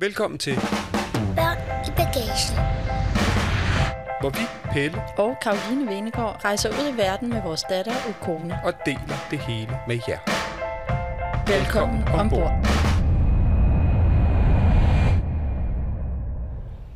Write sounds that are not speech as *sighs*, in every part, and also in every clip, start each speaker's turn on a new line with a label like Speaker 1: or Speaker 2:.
Speaker 1: Velkommen til,
Speaker 2: Børn i bagagen.
Speaker 1: hvor vi, Pelle,
Speaker 3: Og Karoline Venegård rejser ud i verden med vores datter og kone.
Speaker 1: og deler det hele med jer.
Speaker 3: Velkommen ombord.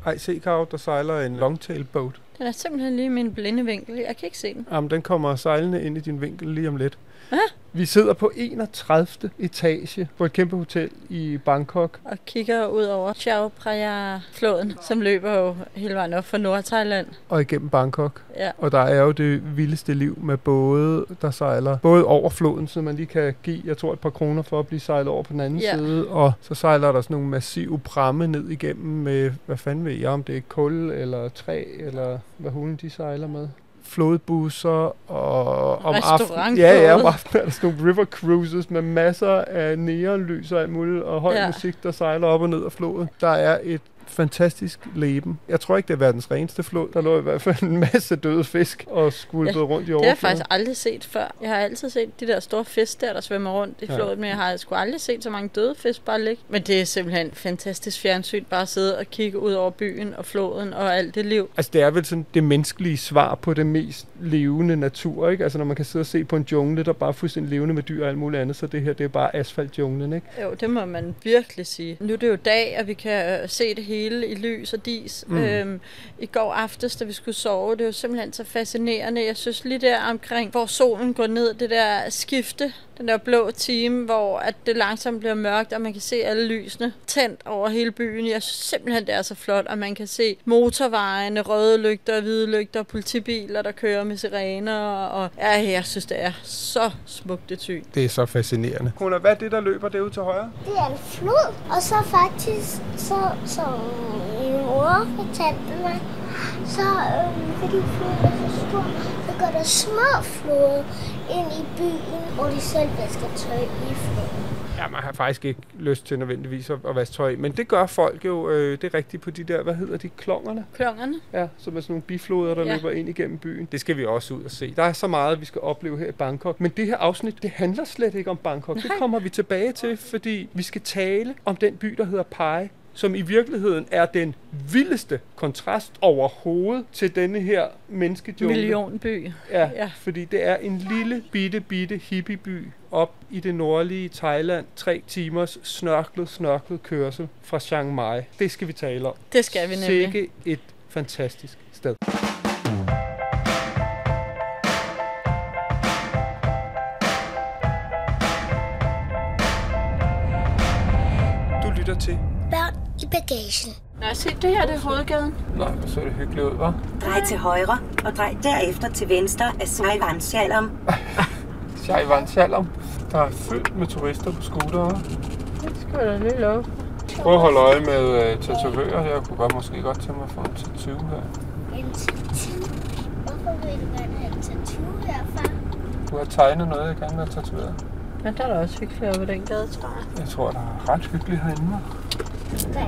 Speaker 1: Ej, se Karo, der sejler en longtail boat.
Speaker 3: Den er simpelthen lige min blinde vinkel. Jeg kan ikke se den.
Speaker 1: Jamen, den kommer sejlende ind i din vinkel lige om lidt.
Speaker 3: Hvad?
Speaker 1: Vi sidder på 31. etage på et kæmpe hotel i Bangkok.
Speaker 3: Og kigger ud over Chao Phraya-floden, som løber jo hele vejen op fra Nord-Thailand.
Speaker 1: og igennem Bangkok.
Speaker 3: Ja.
Speaker 1: Og der er jo det vildeste liv med både, der sejler både over floden, så man lige kan give, jeg tror, et par kroner for at blive sejlet over på den anden
Speaker 3: Ja.
Speaker 1: side. Og så sejler der sådan nogle massive pramme ned igennem med, hvad fanden ved jeg, om det er kul eller træ, eller hvad hulen de sejler med. Flodbusser og om aftenen, ja, ja, om aftenen er der sådan nogle river cruises med masser af neonlys og alt muligt, og høj
Speaker 3: Ja.
Speaker 1: musik, der sejler op og ned af floden. Der er et fantastisk leben. Jeg tror ikke, det er verdens reneste flod. Der lå i hvert fald en masse døde fisk og skvulpede
Speaker 3: Ja,
Speaker 1: rundt i
Speaker 3: Det har jeg
Speaker 1: overfladen.
Speaker 3: faktisk aldrig set før. Jeg har altid set de der store fisk der, der svømmer rundt i
Speaker 1: Ja.
Speaker 3: floden, men jeg har sgu aldrig set så mange døde fisk bare ligge. Men det er simpelthen fantastisk fjernsyn, bare at sidde og kigge ud over byen og floden og alt det liv.
Speaker 1: Altså, det er vel sådan det menneskelige svar på det mest levende natur, ikke? Altså, når man kan sidde og se på en jungle, der bare er fuldstændig levende med dyr og alt muligt andet, så det her, det er bare asfaltjunglen, ikke?
Speaker 3: Jo, det må man virkelig sige. Nu er det jo dag, og vi kan øh, se det hele i lys og dis.
Speaker 1: Mm.
Speaker 3: Øhm, I går aftes, da vi skulle sove, det er jo simpelthen så fascinerende. Jeg synes lige der omkring, hvor solen går ned, det der skifte, den der blå time, hvor at det langsomt bliver mørkt, og man kan se alle lysene tændt over hele byen. Jeg synes simpelthen, det er så flot, og man kan se motorvejene, røde lygter, hvide lygter, politibiler, der kører med sirener, og ja, jeg synes, det er så smukt et syn.
Speaker 1: Det er så fascinerende. Kona, hvad er det, der løber derude til højre?
Speaker 2: Det er en flod. Og så faktisk, så, som min mor fortalte mig, så øhm, fordi floden er så stor, så går der små floder ind i byen, hvor de selv vasker tøj i floden.
Speaker 1: Ja, man har faktisk ikke lyst til nødvendigvis at, at vaske tøj i, men det gør folk jo, øh, det er rigtigt på de der, hvad hedder de, klongerne?
Speaker 3: Klongerne.
Speaker 1: Ja, som er sådan nogle bifloder, der. Ja. løber ind igennem byen. Det skal vi også ud og se. Der er så meget, vi skal opleve her i Bangkok. Men det her afsnit, det handler slet ikke om Bangkok. Nej. Det kommer vi tilbage til, fordi vi skal tale om den by, der hedder Pai som i virkeligheden er den vildeste kontrast overhovedet til denne her menneskejungle.
Speaker 3: Millionby.
Speaker 1: Ja, ja, fordi det er en lille, bitte, bitte hippieby op i det nordlige Thailand. Tre timers snørklet, snørklet kørsel fra Chiang Mai. Det skal vi tale om.
Speaker 3: Det skal vi nemlig.
Speaker 1: Sikke et fantastisk sted. Du lytter til...
Speaker 2: Børn i bagagen.
Speaker 3: Nej, se, det her det er hovedgaden.
Speaker 1: Nej, hvor så det hyggeligt ud, hva'?
Speaker 4: Drej til højre og drej derefter til venstre af Svejvand Shalom.
Speaker 1: Shaivan *laughs* Shalom. Der er fyldt med turister på scootere.
Speaker 3: Det skal da lige lov.
Speaker 1: Prøv at holde øje med uh, tatovører her. Jeg kunne godt, måske godt tænke mig at få en tattoo her.
Speaker 2: En tattoo. Hvorfor vil du gerne have en tattoo herfra?
Speaker 1: Du har tegnet noget, jeg gerne vil have tatoveret.
Speaker 3: Men der er da også hyggeligt oppe ved den gade, tror jeg.
Speaker 1: Jeg tror, der er ret hyggeligt herinde.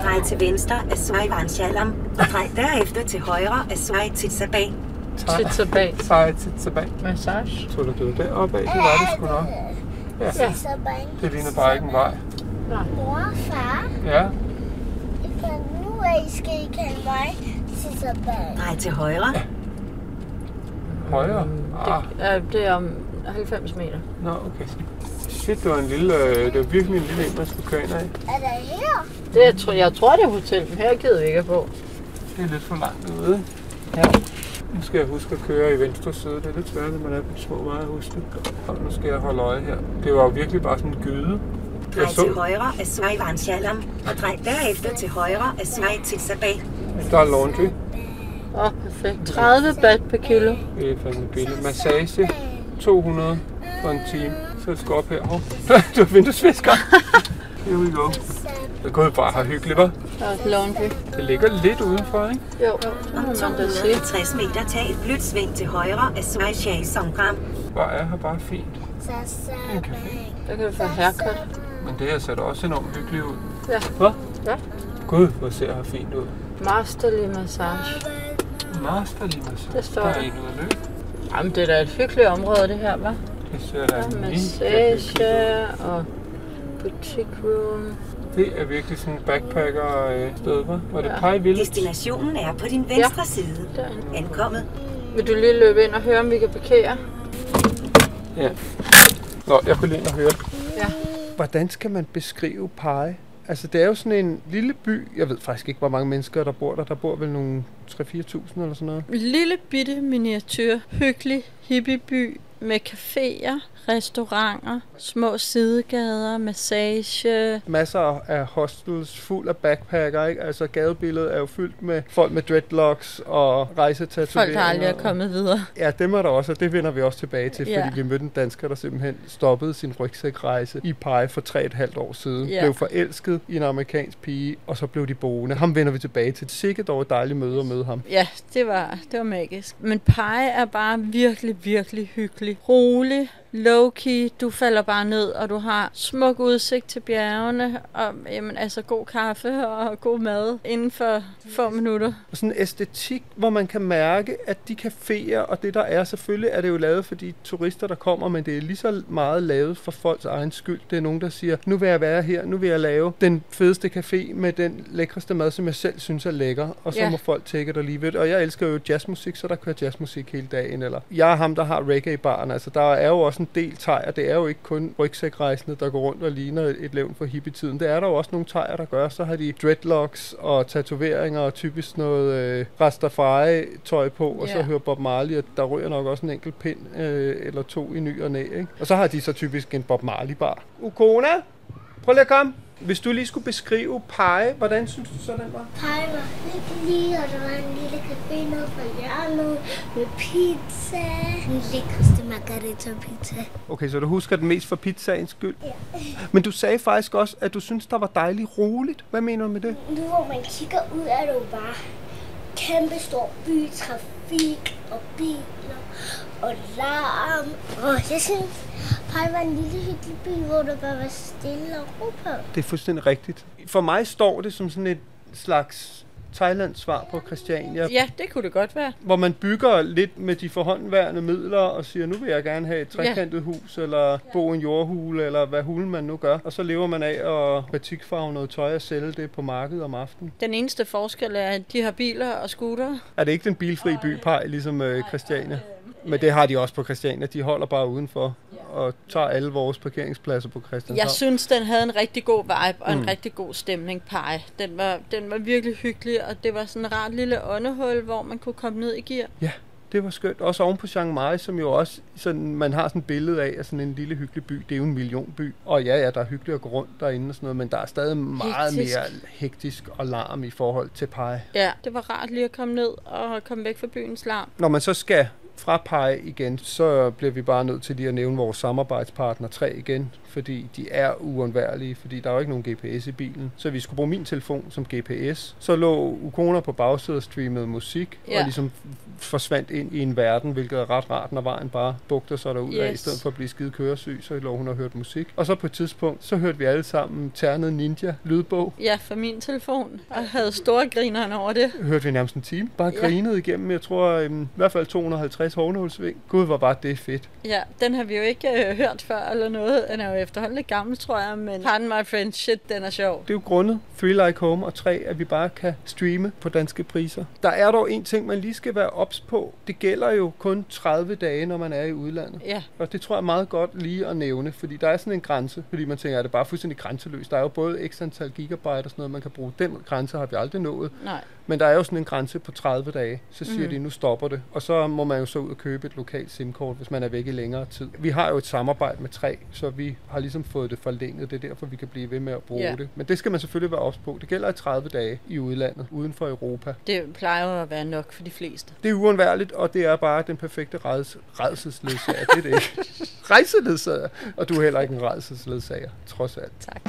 Speaker 4: Drej til venstre af Svejvand Shalom og drej derefter til højre af Svej Titsabag.
Speaker 3: Sit tilbage.
Speaker 1: Sej tit tilbage.
Speaker 3: Massage.
Speaker 1: Så du det deroppe af, det var det sgu nok. Ja,
Speaker 2: bare
Speaker 1: det ligner bare ikke en vej.
Speaker 2: Mor og far,
Speaker 1: Ja,
Speaker 2: nu af skal I kalde mig Sisabag.
Speaker 4: Drej til højre.
Speaker 1: højre. Ah,
Speaker 3: Ja, det er om 90 meter.
Speaker 1: nå, okay. Shit, det var en lille, øh, det var virkelig en lille en, man skulle køre ind af.
Speaker 2: Er der her?
Speaker 3: Det, jeg, tror, jeg tror, det er hotel, men her gider vi ikke på.
Speaker 1: Det er lidt for langt ude.
Speaker 3: Ja.
Speaker 1: Nu skal jeg huske at køre i venstre side. Det er lidt svært, når man er på små veje at huske det. Og nu skal jeg holde øje her. Det var jo virkelig bare sådan en gyde.
Speaker 4: Drej til højre af Svejvand Shalom og drej derefter til højre af Svej Titsabag.
Speaker 1: der er laundry.
Speaker 3: Åh, oh, perfekt. 30 bat per kilo.
Speaker 1: Det er fandme billigt. Massage. 200 for en time. Så jeg skal op her. Hov. *laughs* Du er vinduesvisker. Here we go. Det går bare her hyggeligt, hva'?
Speaker 3: Et laundry.
Speaker 1: Det ligger lidt udenfor, ikke?
Speaker 3: Jo, det må
Speaker 4: Om
Speaker 3: man da sige.
Speaker 4: 250 meter tag et blødt sving til højre af Suai Shai Songkram.
Speaker 1: Hvor er her bare fint. En café.
Speaker 3: Der kan du få haircut.
Speaker 1: Men det her ser da også enormt hyggeligt ud.
Speaker 3: Ja.
Speaker 1: Hvad?
Speaker 3: Ja.
Speaker 1: Gud, hvor ser her fint ud.
Speaker 3: Masterlig massage.
Speaker 1: Masterlig massage.
Speaker 3: Det står
Speaker 1: Der er en ud at løbe.
Speaker 3: Jamen, det er da et hyggeligt område, det her, hva'?
Speaker 1: Det ser da mega
Speaker 3: massage og boutique room.
Speaker 1: Det er virkelig sådan en backpacker-sted, hva'? Var det
Speaker 3: Ja.
Speaker 1: Pai Village?
Speaker 4: Destinationen er på din venstre side.
Speaker 3: Derinde.
Speaker 4: Ankommet.
Speaker 3: Vil du lige løbe ind og høre, om vi kan parkere?
Speaker 1: Ja. Nå, jeg kunne lige ind og høre.
Speaker 3: Ja.
Speaker 1: Hvordan skal man beskrive Pai? Altså, det er jo sådan en lille by. Jeg ved faktisk ikke, hvor mange mennesker, der bor der. Der bor vel nogle 3-4.000 eller sådan noget.
Speaker 3: Lille bitte miniatyr, hyggelig hippieby med caféer, restauranter, små sidegader, massage.
Speaker 1: Masser af hostels fuld af backpacker, ikke? Altså, gadebilledet er jo fyldt med folk med dreadlocks og rejsetatoveringer.
Speaker 3: Folk, der aldrig er kommet videre.
Speaker 1: Ja, dem er der også, og det vender vi også tilbage til,
Speaker 3: Ja.
Speaker 1: fordi vi mødte en dansker, der simpelthen stoppede sin rygsækrejse i Pai for tre et halvt år siden.
Speaker 3: Ja.
Speaker 1: Blev forelsket i en amerikansk pige, og så blev de boende. Ham vender vi tilbage til. Sikkert dog et dejligt møde at møde ham.
Speaker 3: Ja, det var, det var magisk. Men Pai er bare virkelig, virkelig hyggelig. Rolig, low-key, du falder bare ned, og du har smuk udsigt til bjergene, og jamen, altså god kaffe og god mad inden for få minutter.
Speaker 1: Og sådan en æstetik, hvor man kan mærke, at de caféer og det der er, selvfølgelig er det jo lavet for de turister, der kommer, men det er lige så meget lavet for folks egen skyld. Det er nogen, der siger, nu vil jeg være her, nu vil jeg lave den fedeste café med den lækreste mad, som jeg selv synes er lækker, og så
Speaker 3: Ja.
Speaker 1: må folk tække det alligevel. Og jeg elsker jo jazzmusik, så der kører jazzmusik hele dagen. Eller jeg er ham, der har reggae-baren. Altså, der er jo også en del tejer. Det er jo ikke kun rygsækrejsende, der går rundt og ligner et, levn for hippietiden. Det er der jo også nogle tejer, der gør. Så har de dreadlocks og tatoveringer og typisk noget øh, Rastafari-tøj på, og så
Speaker 3: Ja.
Speaker 1: hører Bob Marley, at der ryger nok også en enkelt pind øh, eller to i ny og næ. Ikke? Og så har de så typisk en Bob Marley-bar. Ukona, prøv lige at komme. Hvis du lige skulle beskrive Pai, hvordan synes du så, den var?
Speaker 2: Pai var hyggelig, og der var en lille café nede for hjørnet med pizza. Den lækreste margarita pizza.
Speaker 1: Okay, så du husker den mest for pizzaens skyld? Ja. Men du sagde faktisk også, at du synes, der var dejligt roligt. Hvad mener du med det?
Speaker 2: Nu hvor man kigger ud, er det jo bare kæmpe stor by, trafik og biler og larm. Og jeg synes, Pai var en lille hyggelig by, hvor der bare var stille og ro på.
Speaker 1: Det er fuldstændig rigtigt. For mig står det som sådan et slags Thailands svar på Christiania.
Speaker 3: Ja, det kunne det godt være.
Speaker 1: Hvor man bygger lidt med de forhåndværende midler og siger, nu vil jeg gerne have et trekantet hus, eller bo i en jordhule, eller hvad hulen man nu gør. Og så lever man af at batikfarve noget tøj og sælge det på markedet om aftenen.
Speaker 3: Den eneste forskel er, at de har biler og scooter.
Speaker 1: Er det ikke den bilfri by, Pej, ligesom øh, Christiania? Men det har de også på Christiania. De holder bare udenfor og tager alle vores parkeringspladser på Christianshavn.
Speaker 3: Jeg synes, den havde en rigtig god vibe og en mm. rigtig god stemning, Pai. Den var, den var virkelig hyggelig, og det var sådan et rart lille åndehul, hvor man kunne komme ned i gear.
Speaker 1: Ja, det var skønt. Også oven på Chiang Mai, som jo også sådan, man har sådan et billede af, at sådan en lille hyggelig by, det er jo en millionby. Og ja, ja, der er hyggeligt at gå rundt derinde og sådan noget, men der er stadig meget
Speaker 3: Hektisk.
Speaker 1: mere hektisk og larm i forhold til Pai.
Speaker 3: Ja, det var rart lige at komme ned og komme væk fra byens larm.
Speaker 1: Når man så skal fra Pai igen, så bliver vi bare nødt til lige at nævne vores samarbejdspartner 3 igen, fordi de er uundværlige, fordi der er jo ikke nogen GPS i bilen. Så vi skulle bruge min telefon som GPS. Så lå Ukona på bagsædet og streamede musik, ja. Og ligesom forsvandt ind i en verden, hvilket er ret rart, når vejen bare bugter sig derud yes. af, i stedet for at blive skide køresyg, så lå hun og hørte musik. Og så på et tidspunkt, så hørte vi alle sammen Ternet Ninja lydbog.
Speaker 3: Ja, for min telefon, og havde store grinerne over det.
Speaker 1: Hørte vi nærmest en time, bare
Speaker 3: Ja.
Speaker 1: grinede igennem, jeg tror øhm, i hvert fald 250 hårnålsving. Gud, hvor var det fedt.
Speaker 3: Ja, den har vi jo ikke øh, hørt før eller noget. Den er jo efterhånden lidt gammel, tror jeg, men pardon my friend, shit, den er sjov.
Speaker 1: Det er jo grundet Three Like Home og 3, at vi bare kan streame på danske priser. Der er dog en ting, man lige skal være ops på. Det gælder jo kun 30 dage, når man er i udlandet.
Speaker 3: Ja,
Speaker 1: Og det tror jeg er meget godt lige at nævne, fordi der er sådan en grænse, fordi man tænker, at det er bare fuldstændig grænseløst. Der er jo både x antal gigabyte og sådan noget, man kan bruge. Den grænse har vi aldrig nået.
Speaker 3: nej.
Speaker 1: Men der er jo sådan en grænse på 30 dage. Så siger mm. de, nu stopper det. Og så må man jo så ud og købe et lokalt SIM-kort, hvis man er væk i længere tid. Vi har jo et samarbejde med tre, så vi har ligesom fået det forlænget. Det er derfor, vi kan blive ved med at bruge
Speaker 3: Ja.
Speaker 1: det. Men det skal man selvfølgelig være ops på. Det gælder i 30 dage i udlandet, uden for Europa.
Speaker 3: Det plejer jo at være nok for de fleste.
Speaker 1: Det er uundværligt, og det er bare den perfekte reds- redselsledsager. det er det ikke. *laughs* Rejseledsager. Og du er heller ikke en redselsledsager, trods alt.
Speaker 3: Tak.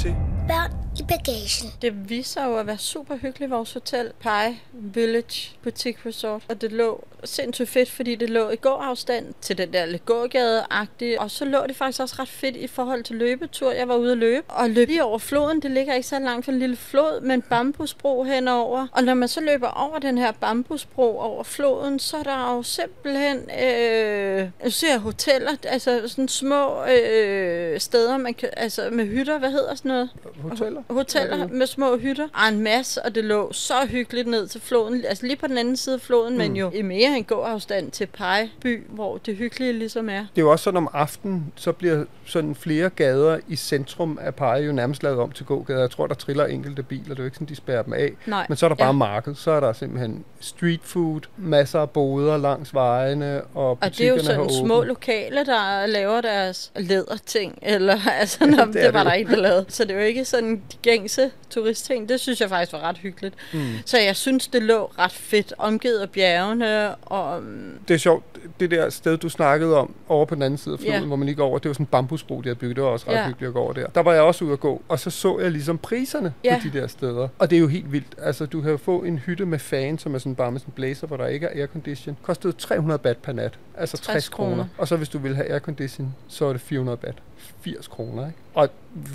Speaker 1: Til?
Speaker 2: Børn i bagagen.
Speaker 3: Det viser jo at være super hyggeligt, vores hotel. Pie Village Boutique Resort. Og det lå sindssygt fedt, fordi det lå i gåafstand til den der lidt gågade-agtige. Og så lå det faktisk også ret fedt i forhold til løbetur. Jeg var ude at løbe. Og løb lige over floden. Det ligger ikke så langt fra en lille flod, men bambusbro henover. Og når man så løber over den her bambusbro over floden, så er der jo simpelthen... Øh, jeg ser hoteller, altså sådan små øh, steder, man kan, altså med hytter, hvad hedder sådan noget?
Speaker 1: Hoteller?
Speaker 3: Hoteller med små hytter. Og en masse, og det lå så hyggeligt ned til floden. Altså lige på den anden side af floden, mm. men jo i mere en gåafstand til Pejby, hvor det hyggelige ligesom er.
Speaker 1: Det er jo også sådan om aftenen, så bliver sådan flere gader i centrum af Pege jo nærmest lavet om til gågader. Jeg tror, der triller enkelte biler. Det er jo ikke sådan, de spærrer dem af.
Speaker 3: Nej.
Speaker 1: Men så er der bare
Speaker 3: Ja.
Speaker 1: marked. Så er der simpelthen street food, masser af boder langs vejene, og
Speaker 3: Og det er jo
Speaker 1: butikkerne
Speaker 3: sådan små lokale, der laver deres læderting, *laughs* eller altså, når,
Speaker 1: det
Speaker 3: det, det var
Speaker 1: det
Speaker 3: der en, der lavede. Så det er jo ikke sådan gængse turistting. Det synes jeg faktisk var ret hyggeligt. Mm. Så jeg synes, det lå ret fedt, omgivet af bjergene, og mm,
Speaker 1: Det er sjovt, det der sted, du snakkede om, over på den anden side af floden,
Speaker 3: Ja.
Speaker 1: hvor man lige går over, det var sådan en bambusbro, de havde bygget. Det var også ret
Speaker 3: Ja.
Speaker 1: hyggeligt at gå over der. Der var jeg også ude at gå, og så så jeg ligesom priserne
Speaker 3: Ja.
Speaker 1: på de der steder. Og det er jo helt vildt. Altså, du kan jo få en hytte med fan, som er sådan bare med sådan en blazer, hvor der ikke er aircondition. Kostede 300 bat per nat. Altså 60,
Speaker 3: 60
Speaker 1: kroner.
Speaker 3: kroner.
Speaker 1: Og så hvis du vil have aircondition, så er det 400 bat. 80 kroner, ikke? Og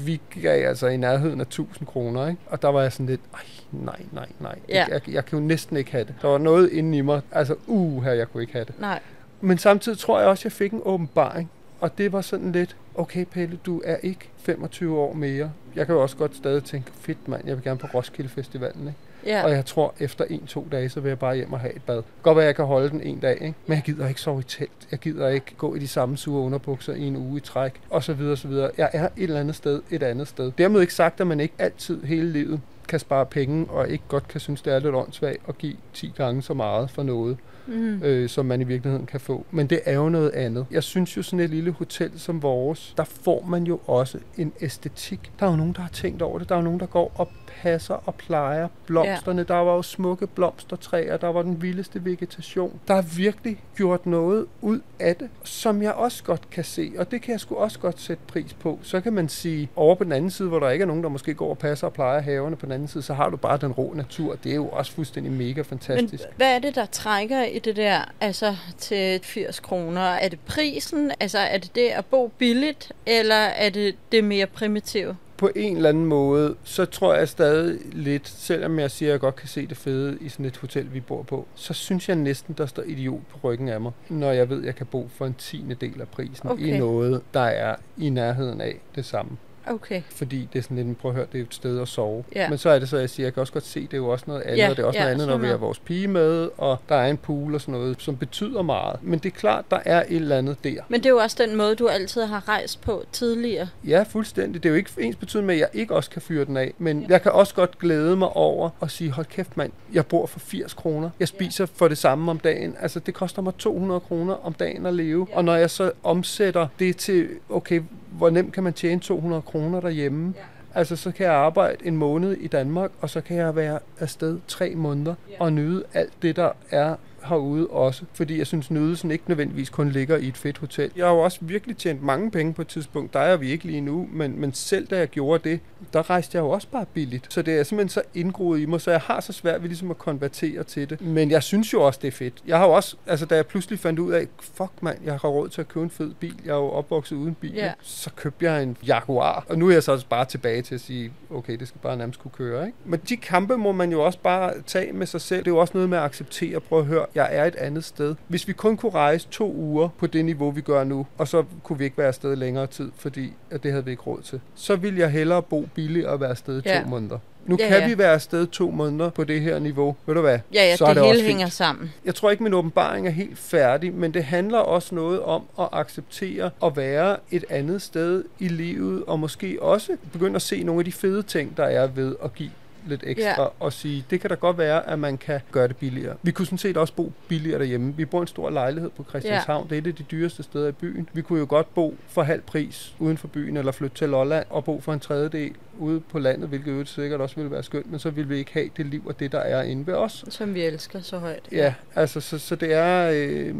Speaker 1: vi gav altså i nærheden af 1000 kroner, ikke? Og der var jeg sådan lidt, ej, nej, nej, nej.
Speaker 3: Ja.
Speaker 1: jeg, jeg kan jo næsten ikke have det. Der var noget inde i mig, altså, uh, her, jeg kunne ikke have det.
Speaker 3: nej.
Speaker 1: Men samtidig tror jeg også, at jeg fik en åbenbaring. Og det var sådan lidt, okay Pelle, du er ikke 25 år mere. Jeg kan jo også godt stadig tænke, fedt mand, jeg vil gerne på Roskilde Festivalen. Ikke?
Speaker 3: Ja.
Speaker 1: Og jeg tror, efter en-to dage, så vil jeg bare hjem og have et bad. Godt være, jeg kan holde den en dag, ikke? men jeg gider ikke sove i telt. Jeg gider ikke gå i de samme sure underbukser i en uge i træk, og så videre, så videre. Jeg er et eller andet sted, et andet sted. Dermed ikke sagt, at man ikke altid hele livet kan spare penge, og ikke godt kan synes, det er lidt åndssvagt at give 10 gange så meget for noget
Speaker 3: Mm.
Speaker 1: øh, som man i virkeligheden kan få. Men det er jo noget andet. Jeg synes jo, sådan et lille hotel som vores, der får man jo også en æstetik. Der er jo nogen, der har tænkt over det. Der er jo nogen, der går og passer og plejer blomsterne. Ja. Der var jo smukke blomstertræer. Der var den vildeste vegetation. Der er virkelig gjort noget ud af det, som jeg også godt kan se. Og det kan jeg sgu også godt sætte pris på. Så kan man sige, over på den anden side, hvor der ikke er nogen, der måske går og passer og plejer haverne på den anden side, så har du bare den rå natur. Det er jo også fuldstændig mega
Speaker 3: Men
Speaker 1: fantastisk.
Speaker 3: hvad er det, der trækker i det der, altså til 80 kroner? Er det prisen? Altså er det det at bo billigt, eller er det det mere primitive?
Speaker 1: På en eller anden måde, så tror jeg stadig lidt, selvom jeg siger, at jeg godt kan se det fede i sådan et hotel, vi bor på, så synes jeg næsten, der står idiot på ryggen af mig, når jeg ved, at jeg kan bo for en tiende del af prisen
Speaker 3: Okay.
Speaker 1: i noget, der er i nærheden af det samme.
Speaker 3: Okay.
Speaker 1: Fordi det er sådan lidt, prøv at høre, det er et sted at sove.
Speaker 3: Ja.
Speaker 1: Men så er det så, jeg siger, jeg kan også godt se, det er jo også noget andet,
Speaker 3: Ja,
Speaker 1: og det er også
Speaker 3: ja,
Speaker 1: noget andet, når vi har vores pige med, og der er en pool og sådan noget, som betyder meget. Men det er klart, der er et eller andet der.
Speaker 3: Men det er jo også den måde, du altid har rejst på tidligere.
Speaker 1: Ja, fuldstændig. Det er jo ikke ens betydende med, at jeg ikke også kan fyre den af. Men ja. jeg kan også godt glæde mig over og sige, hold kæft mand, jeg bor for 80 kroner. Jeg spiser for det samme om dagen. Altså, det koster mig 200 kroner om dagen at leve. Ja. Og når jeg så omsætter det til, okay, hvor nemt kan man tjene 200 kroner derhjemme? Ja. Altså, så kan jeg arbejde en måned i Danmark, og så kan jeg være afsted tre måneder og nyde alt det, der er herude også. Fordi jeg synes, nydelsen ikke nødvendigvis kun ligger i et fedt hotel. Jeg har jo også virkelig tjent mange penge på et tidspunkt. Der er vi ikke lige nu, men, men selv da jeg gjorde det, der rejste jeg jo også bare billigt. Så det er simpelthen så indgroet i mig, så jeg har så svært ved ligesom at konvertere til det. Men jeg synes jo også, det er fedt. Jeg har jo også, altså da jeg pludselig fandt ud af, fuck mand, jeg har råd til at købe en fed bil. Jeg er jo opvokset uden bil.
Speaker 3: Ja.
Speaker 1: Så købte jeg en Jaguar. Og nu er jeg så også bare tilbage til at sige, okay, det skal bare nærmest kunne køre. Ikke? Men de kampe må man jo også bare tage med sig selv. Det er jo også noget med at acceptere. Prøv at høre, jeg er et andet sted. Hvis vi kun kunne rejse to uger på det niveau, vi gør nu, og så kunne vi ikke være afsted længere tid, fordi at det havde vi ikke råd til, så ville jeg hellere bo billigt og være afsted i
Speaker 3: Ja.
Speaker 1: to måneder. Nu
Speaker 3: Ja,
Speaker 1: kan
Speaker 3: ja.
Speaker 1: vi være afsted to måneder på det her niveau. Ved du hvad?
Speaker 3: Ja, ja,
Speaker 1: så er
Speaker 3: det,
Speaker 1: det
Speaker 3: hele hænger
Speaker 1: fint.
Speaker 3: sammen.
Speaker 1: Jeg tror ikke, min åbenbaring er helt færdig, men det handler også noget om at acceptere at være et andet sted i livet, og måske også begynde at se nogle af de fede ting, der er ved at give lidt ekstra
Speaker 3: Ja.
Speaker 1: og sige, det kan da godt være, at man kan gøre det billigere. Vi kunne sådan set også bo billigere derhjemme. Vi bor i en stor lejlighed på Christianshavn. Ja. Det er et af de dyreste steder i byen. Vi kunne jo godt bo for halv pris uden for byen, eller flytte til Lolland og bo for en tredjedel ude på landet, hvilket jo sikkert også ville være skønt, men så ville vi ikke have det liv og det, der er inde ved os.
Speaker 3: Som vi elsker så højt.
Speaker 1: Ja, altså, så, så det er... Øh,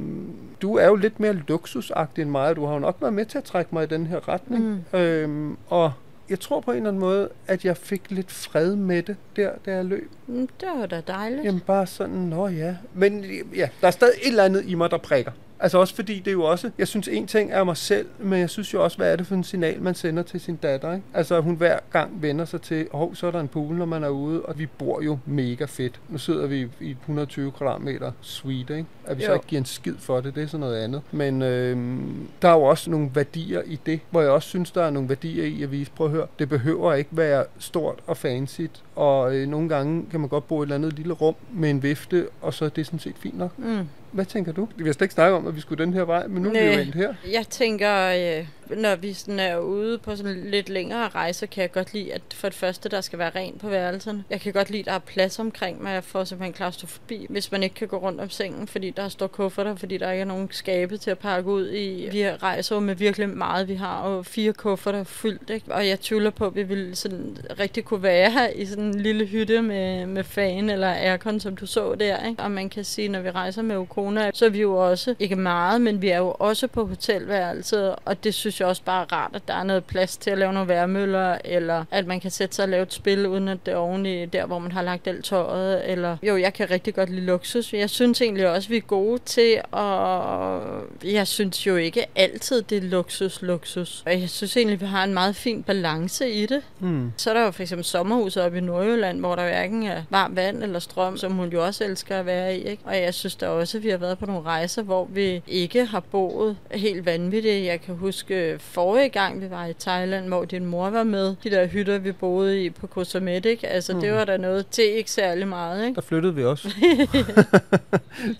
Speaker 1: du er jo lidt mere luksusagtig end mig, og du har jo nok været med til at trække mig i den her retning. Mm. Øhm, og jeg tror på en eller anden måde, at jeg fik lidt fred med det, der, da jeg løb.
Speaker 3: Mm, Det var da dejligt.
Speaker 1: Jamen bare sådan, nå ja. Men ja, der er stadig et eller andet i mig, der prikker. Altså også fordi det er jo også, jeg synes en ting er mig selv, men jeg synes jo også, hvad er det for en signal, man sender til sin datter, ikke? Altså hun hver gang vender sig til, hov, så er der en pool, når man er ude, og vi bor jo mega fedt. Nu sidder vi i et 120 kvadratmeter suite, ikke? At vi jo. så ikke giver en skid for det, det er sådan noget andet. Men øh, der er jo også nogle værdier i det, hvor jeg også synes, der er nogle værdier i at vise, prøv at høre, det behøver ikke være stort og fancy, og øh, nogle gange kan man godt bo i et eller andet lille rum med en vifte, og så er det sådan set fint nok.
Speaker 3: Mm.
Speaker 1: Hvad tænker du? Vi har slet ikke snakket om, at vi skulle den her vej, men nu er vi jo endt her.
Speaker 3: Jeg tænker, øh, når vi sådan er ude på sådan lidt længere rejser, kan jeg godt lide, at for det første, der skal være rent på værelserne. Jeg kan godt lide, at der er plads omkring mig. Jeg får simpelthen klaustrofobi, hvis man ikke kan gå rundt om sengen, fordi der står kufferter, fordi der ikke er nogen skabe til at pakke ud i. Vi rejser jo med virkelig meget. Vi har jo fire kufferter fyldt, ikke? og jeg tvivler på, at vi ville sådan rigtig kunne være her i sådan en lille hytte med, med fan eller aircon, som du så der. Ikke? Og man kan sige, når vi rejser med Ukona, så er vi jo også, ikke meget, men vi er jo også på hotelværelset, og det synes jeg også bare er rart, at der er noget plads til at lave nogle værmøller, eller at man kan sætte sig og lave et spil, uden at det er oven i der, hvor man har lagt alt tøjet, eller jo, jeg kan rigtig godt lide luksus. Jeg synes egentlig også, at vi er gode til at... Jeg synes jo ikke altid, det er luksus, luksus. Og jeg synes egentlig, vi har en meget fin balance i det.
Speaker 1: Hmm.
Speaker 3: Så er der jo for eksempel sommerhuset oppe i Nordjylland, hvor der hverken er varmt vand eller strøm, som hun jo også elsker at være i. Ikke? Og jeg synes da også, at vi har været på nogle rejser, hvor vi ikke har boet helt vanvittigt. Jeg kan huske forrige gang, vi var i Thailand, hvor din mor var med. De der hytter, vi boede i på Koh Samet, ikke? Altså, mm. det var der noget til ikke særlig meget, ikke?
Speaker 1: Der flyttede vi også. *laughs*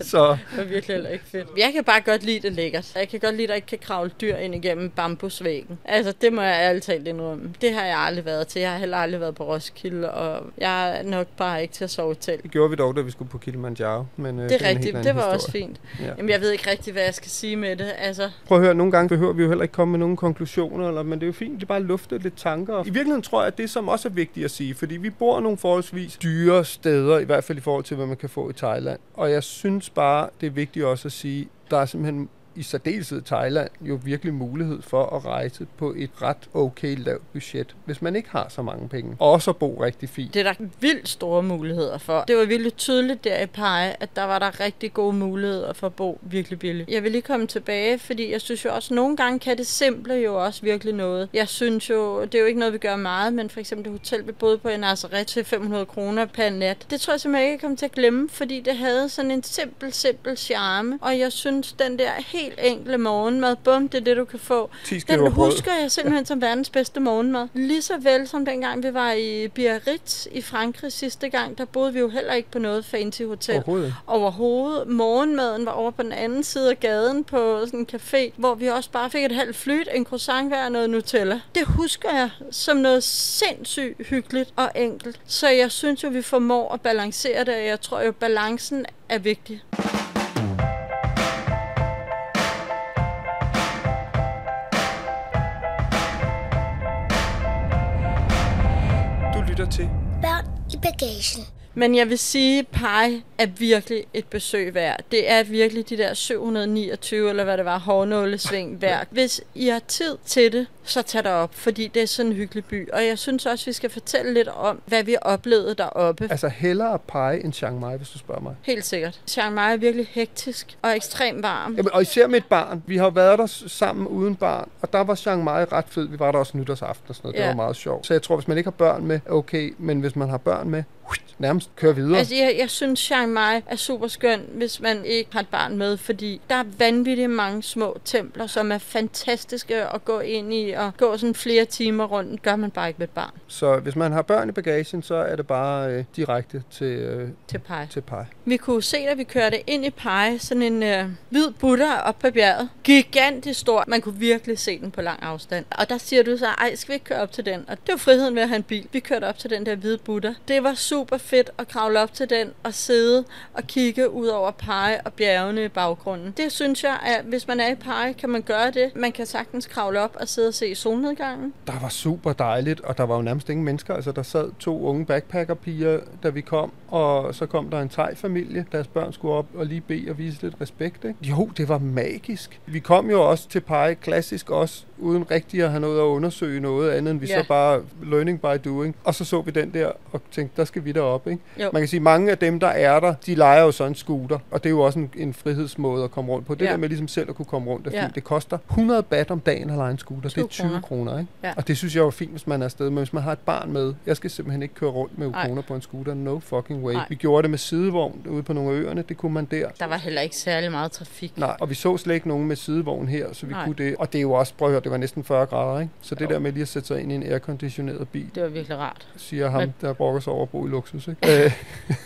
Speaker 1: så
Speaker 3: Det var virkelig heller ikke fedt. Jeg kan bare godt lide det lækkert. Jeg kan godt lide, at der ikke kan kravle dyr ind igennem bambusvæggen. Altså, det må jeg ærligt talt indrømme. Det har jeg aldrig været til. Jeg har heller aldrig været på Roskilde, og jeg er nok bare ikke til at sove telt.
Speaker 1: det gjorde vi dog, da vi skulle på Kilimanjaro. Men, øh,
Speaker 3: Det er rigtigt. Det var også
Speaker 1: historie.
Speaker 3: fint.
Speaker 1: Ja.
Speaker 3: Jamen, jeg ved ikke rigtig, hvad jeg skal sige med det. Altså,
Speaker 1: Prøv at høre, nogle gange behøver vi jo heller ikke komme med nogle konklusioner, eller, men det er jo fint, det er bare luftet lufte lidt tanker. I virkeligheden tror jeg, at det som også er vigtigt at sige, fordi vi bor nogle forholdsvis dyre steder, i hvert fald i forhold til, hvad man kan få i Thailand. Og jeg synes bare, det er vigtigt også at sige, der er simpelthen i særdeleshed Thailand jo virkelig mulighed for at rejse på et ret okay lavt budget, hvis man ikke har så mange penge. Og også bo rigtig fint.
Speaker 3: det er der vildt store muligheder for. Det var virkelig tydeligt der i Pege, at der var der rigtig gode muligheder for at bo virkelig billigt. Jeg vil lige komme tilbage, fordi jeg synes jo også, at nogle gange kan det simple jo også virkelig noget. Jeg synes jo, det er jo ikke noget, vi gør meget, men for eksempel det hotel, vi boede på i Nazareth til 500 kroner per nat. Det tror jeg simpelthen ikke, jeg kom til at glemme, fordi det havde sådan en simpel, simpel charme. Og jeg synes, den der helt enkle morgenmad, bum, det er det, du kan få.
Speaker 1: 10 skiver
Speaker 3: Den husker jeg simpelthen som verdens bedste morgenmad. Lige så vel som dengang vi var i Biarritz i Frankrig sidste gang, der boede vi jo heller ikke på noget fancy hotel.
Speaker 1: Overhovedet.
Speaker 3: Overhovedet. Morgenmaden var over på den anden side af gaden på sådan en café, hvor vi også bare fik et halvt flyt, en croissant hver og noget Nutella. Det husker jeg som noget sindssygt hyggeligt og enkelt. Så jeg synes jo, vi formår at balancere det, og jeg tror jo, balancen er vigtig.
Speaker 1: Lytter til
Speaker 2: Børn i bagagen.
Speaker 3: Men jeg vil sige, at Pai er virkelig et besøg værd. Det er virkelig de der 729, eller hvad det var, hårnålesving *laughs* værd. Hvis I har tid til det, så tag det op, fordi det er sådan en hyggelig by. Og jeg synes også, vi skal fortælle lidt om, hvad vi oplevede deroppe.
Speaker 1: Altså hellere pege end Chiang Mai, hvis du spørger mig.
Speaker 3: Helt sikkert. Chiang Mai er virkelig hektisk og ekstremt varm.
Speaker 1: Jamen, og især med et barn. Vi har været der sammen uden barn, og der var Chiang Mai ret fed. Vi var der også nytårsaften og sådan noget. Det
Speaker 3: Ja.
Speaker 1: var meget sjovt. Så jeg tror, hvis man ikke har børn med, er okay. Men hvis man har børn med, nærmest kør videre.
Speaker 3: Altså, jeg, jeg synes, Chiang Mai er super skøn, hvis man ikke har et barn med, fordi der er vanvittigt mange små templer, som er fantastiske at gå ind i, og gå sådan flere timer rundt, gør man bare ikke med et barn
Speaker 1: Så hvis man har børn i bagagen, så er det bare øh, direkte til, øh,
Speaker 3: til Pai.
Speaker 1: til Pai.
Speaker 3: Vi kunne se, da vi kørte ind i Pai, sådan en øh, hvid butter op på bjerget. Gigantisk stor. Man kunne virkelig se den på lang afstand. Og der siger du så, ej, skal vi ikke køre op til den? Og det var friheden ved at have en bil. Vi kørte op til den der hvide butter. Det var super fedt at kravle op til den og sidde og kigge ud over Pege og bjergene i baggrunden. Det synes jeg, at hvis man er i Pege, kan man gøre det. Man kan sagtens kravle op og sidde og se solnedgangen.
Speaker 1: Der var super dejligt, og der var jo nærmest ingen mennesker. Altså, der sad to unge backpackerpiger, da vi kom, og så kom der en thai-familie. Deres børn skulle op og lige bede og vise lidt respekt. Ikke? Jo, det var magisk. Vi kom jo også til Pai, klassisk også, uden rigtig at have noget at undersøge noget andet, end vi
Speaker 3: Ja.
Speaker 1: så bare learning by doing. Og så så vi den der og tænkte, der skal vi derop. Ikke?
Speaker 3: Jo.
Speaker 1: Man kan sige, mange af dem, der er der, de leger jo så en scooter, og det er jo også en, en frihedsmåde at komme rundt på. Det
Speaker 3: Ja.
Speaker 1: der med ligesom selv at kunne komme rundt er fint. Det koster 100 bat om dagen at lege en scooter. Det
Speaker 3: 20
Speaker 1: er 20 kroner,
Speaker 3: kroner.
Speaker 1: ikke?
Speaker 3: Ja.
Speaker 1: Og det synes jeg er fint, hvis man er afsted. Men hvis man har et barn med, jeg skal simpelthen ikke køre rundt med
Speaker 3: Nej.
Speaker 1: kroner på en scooter. No fucking way.
Speaker 3: Nej.
Speaker 1: Vi gjorde det med sidevogn ude på nogle af øerne. Det kunne man der.
Speaker 3: Der var heller ikke særlig meget trafik.
Speaker 1: Nej, og vi så slet ikke nogen med sidevogn her, så vi
Speaker 3: Nej.
Speaker 1: kunne det. Og det er jo også, prøv at høre, det var næsten 40 grader, ikke? Så det
Speaker 3: Jo.
Speaker 1: der med lige at sætte sig ind i en airconditioneret bil,
Speaker 3: Det var virkelig rart.
Speaker 1: siger ham,
Speaker 3: Men-
Speaker 1: der brokker sig over at bo i luksus, ikke? *laughs* øh,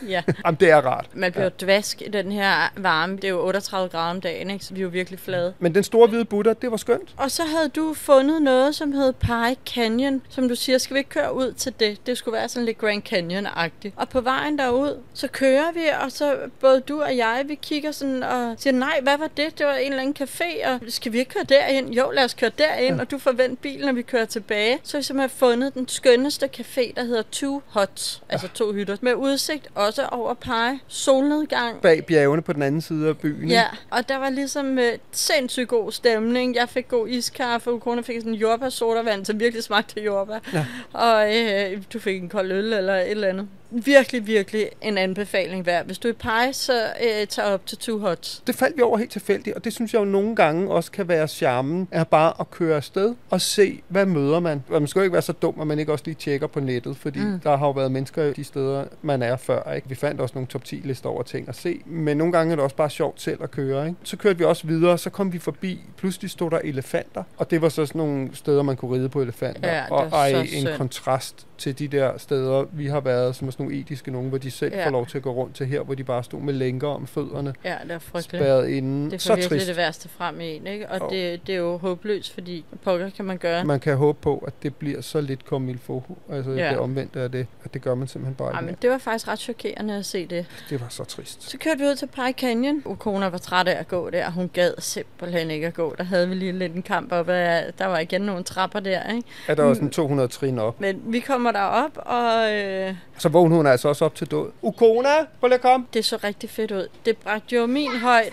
Speaker 3: Ja.
Speaker 1: jamen, det er rart.
Speaker 3: Man bliver ja. dvask i den her varme. Det er jo 38 grader om dagen, ikke? så vi er jo virkelig flade.
Speaker 1: Men den store hvide Buddha, det var skønt.
Speaker 3: Og så havde du fundet noget, som hed Pie Canyon, som du siger, skal vi ikke køre ud til det? Det skulle være sådan lidt Grand Canyon-agtigt. Og på vejen derud, så kører vi, og så både du og jeg, vi kigger sådan og siger, nej, hvad var det? Det var en eller anden café, og skal vi ikke køre derind? Jo, lad os køre derind, ja. og du forvent bilen, når vi kører tilbage. Så har vi simpelthen fundet den skønneste café, der hedder Two Huts, altså to hytter, med udsigt også over Pie, solnedgang,
Speaker 1: Bag bjergene på den anden side af byen.
Speaker 3: Ja, og der var ligesom øh, sindssygt god stemning. Jeg fik god iskaffe, og kone fik sådan en jordbær sodavand, som virkelig smagte af jordbær. Ja. Og øh, du fik en kold øl eller et eller andet. Virkelig, virkelig en anbefaling værd. Hvis du er Pej, så øh, tag op til Two Hots.
Speaker 1: Det faldt vi over helt tilfældigt, og det synes jeg jo nogle gange også kan være charmen, er bare at køre afsted og se, hvad møder man. Man skal jo ikke være så dum, at man ikke også lige tjekker på nettet, fordi mm. der har jo været mennesker de steder, man er før. Ikke? Vi fandt også nogle top 10 lister over ting at se, men nogle gange er det også bare sjovt selv at køre. Ikke? Så kørte vi også videre, så kom vi forbi, pludselig stod der elefanter, og det var så sådan nogle steder, man kunne ride på elefanter.
Speaker 3: Ja,
Speaker 1: og ej, en
Speaker 3: synd.
Speaker 1: kontrast til de der steder, vi har været, som er sådan nogle etiske nogen, hvor de selv
Speaker 3: Ja.
Speaker 1: får lov til at gå rundt til her, hvor de bare stod med lænker om fødderne
Speaker 3: Ja, det er frygteligt.
Speaker 1: spærret inde.
Speaker 3: Det er virkelig
Speaker 1: trist.
Speaker 3: det værste frem i en, ikke? Og
Speaker 1: Jo.
Speaker 3: det, det er jo håbløst, fordi pokker kan man gøre.
Speaker 1: Man kan håbe på, at det bliver så lidt il faut. Altså
Speaker 3: Ja.
Speaker 1: ja. det omvendte af det, at det gør man simpelthen bare
Speaker 3: Ej,
Speaker 1: ikke
Speaker 3: men
Speaker 1: mere.
Speaker 3: det var faktisk ret chokerende at se det.
Speaker 1: Det var så trist.
Speaker 3: Så kørte vi ud til Pie Canyon. Ukona var træt af at gå der. Hun gad simpelthen ikke at gå. Der havde vi lige lidt en kamp op. ad- Der var igen nogle trapper der, ikke?
Speaker 1: Er der også sådan 200 trin op.
Speaker 3: Men vi kommer derop, og øh,
Speaker 1: Så vågnede hun altså også op til død. Ukona, prøv lige at komme.
Speaker 3: det så rigtig fedt ud. Det bragte jo min højde.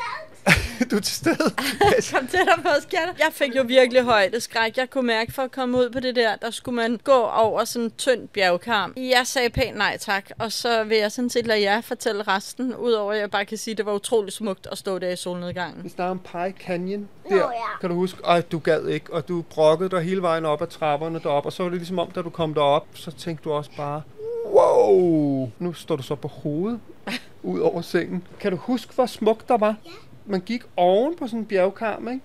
Speaker 3: *laughs*
Speaker 1: du er til stede. *laughs*
Speaker 3: Kom tættere på, skatter. Jeg fik jo virkelig højdeskræk. Jeg kunne mærke, for at komme ud på det der, der skulle man gå over sådan en tynd bjergkarm. Jeg sagde pænt nej tak, og så vil jeg sådan set lade jer fortælle resten, udover at jeg bare kan sige, at det var utrolig smukt at stå der i solnedgangen.
Speaker 1: Vi snakker om Pie Canyon.
Speaker 2: Nå,
Speaker 1: Der,
Speaker 2: ja.
Speaker 1: kan du huske? Ej, du gad ikke, og du brokkede dig hele vejen op ad trapperne derop, og så var det ligesom om, da du kom derop, så tænkte du også bare, wow, nu står du så på hovedet ud over sengen. Kan du huske, hvor smukt der var? Ja. Man gik oven på sådan en bjergkarm, ikke?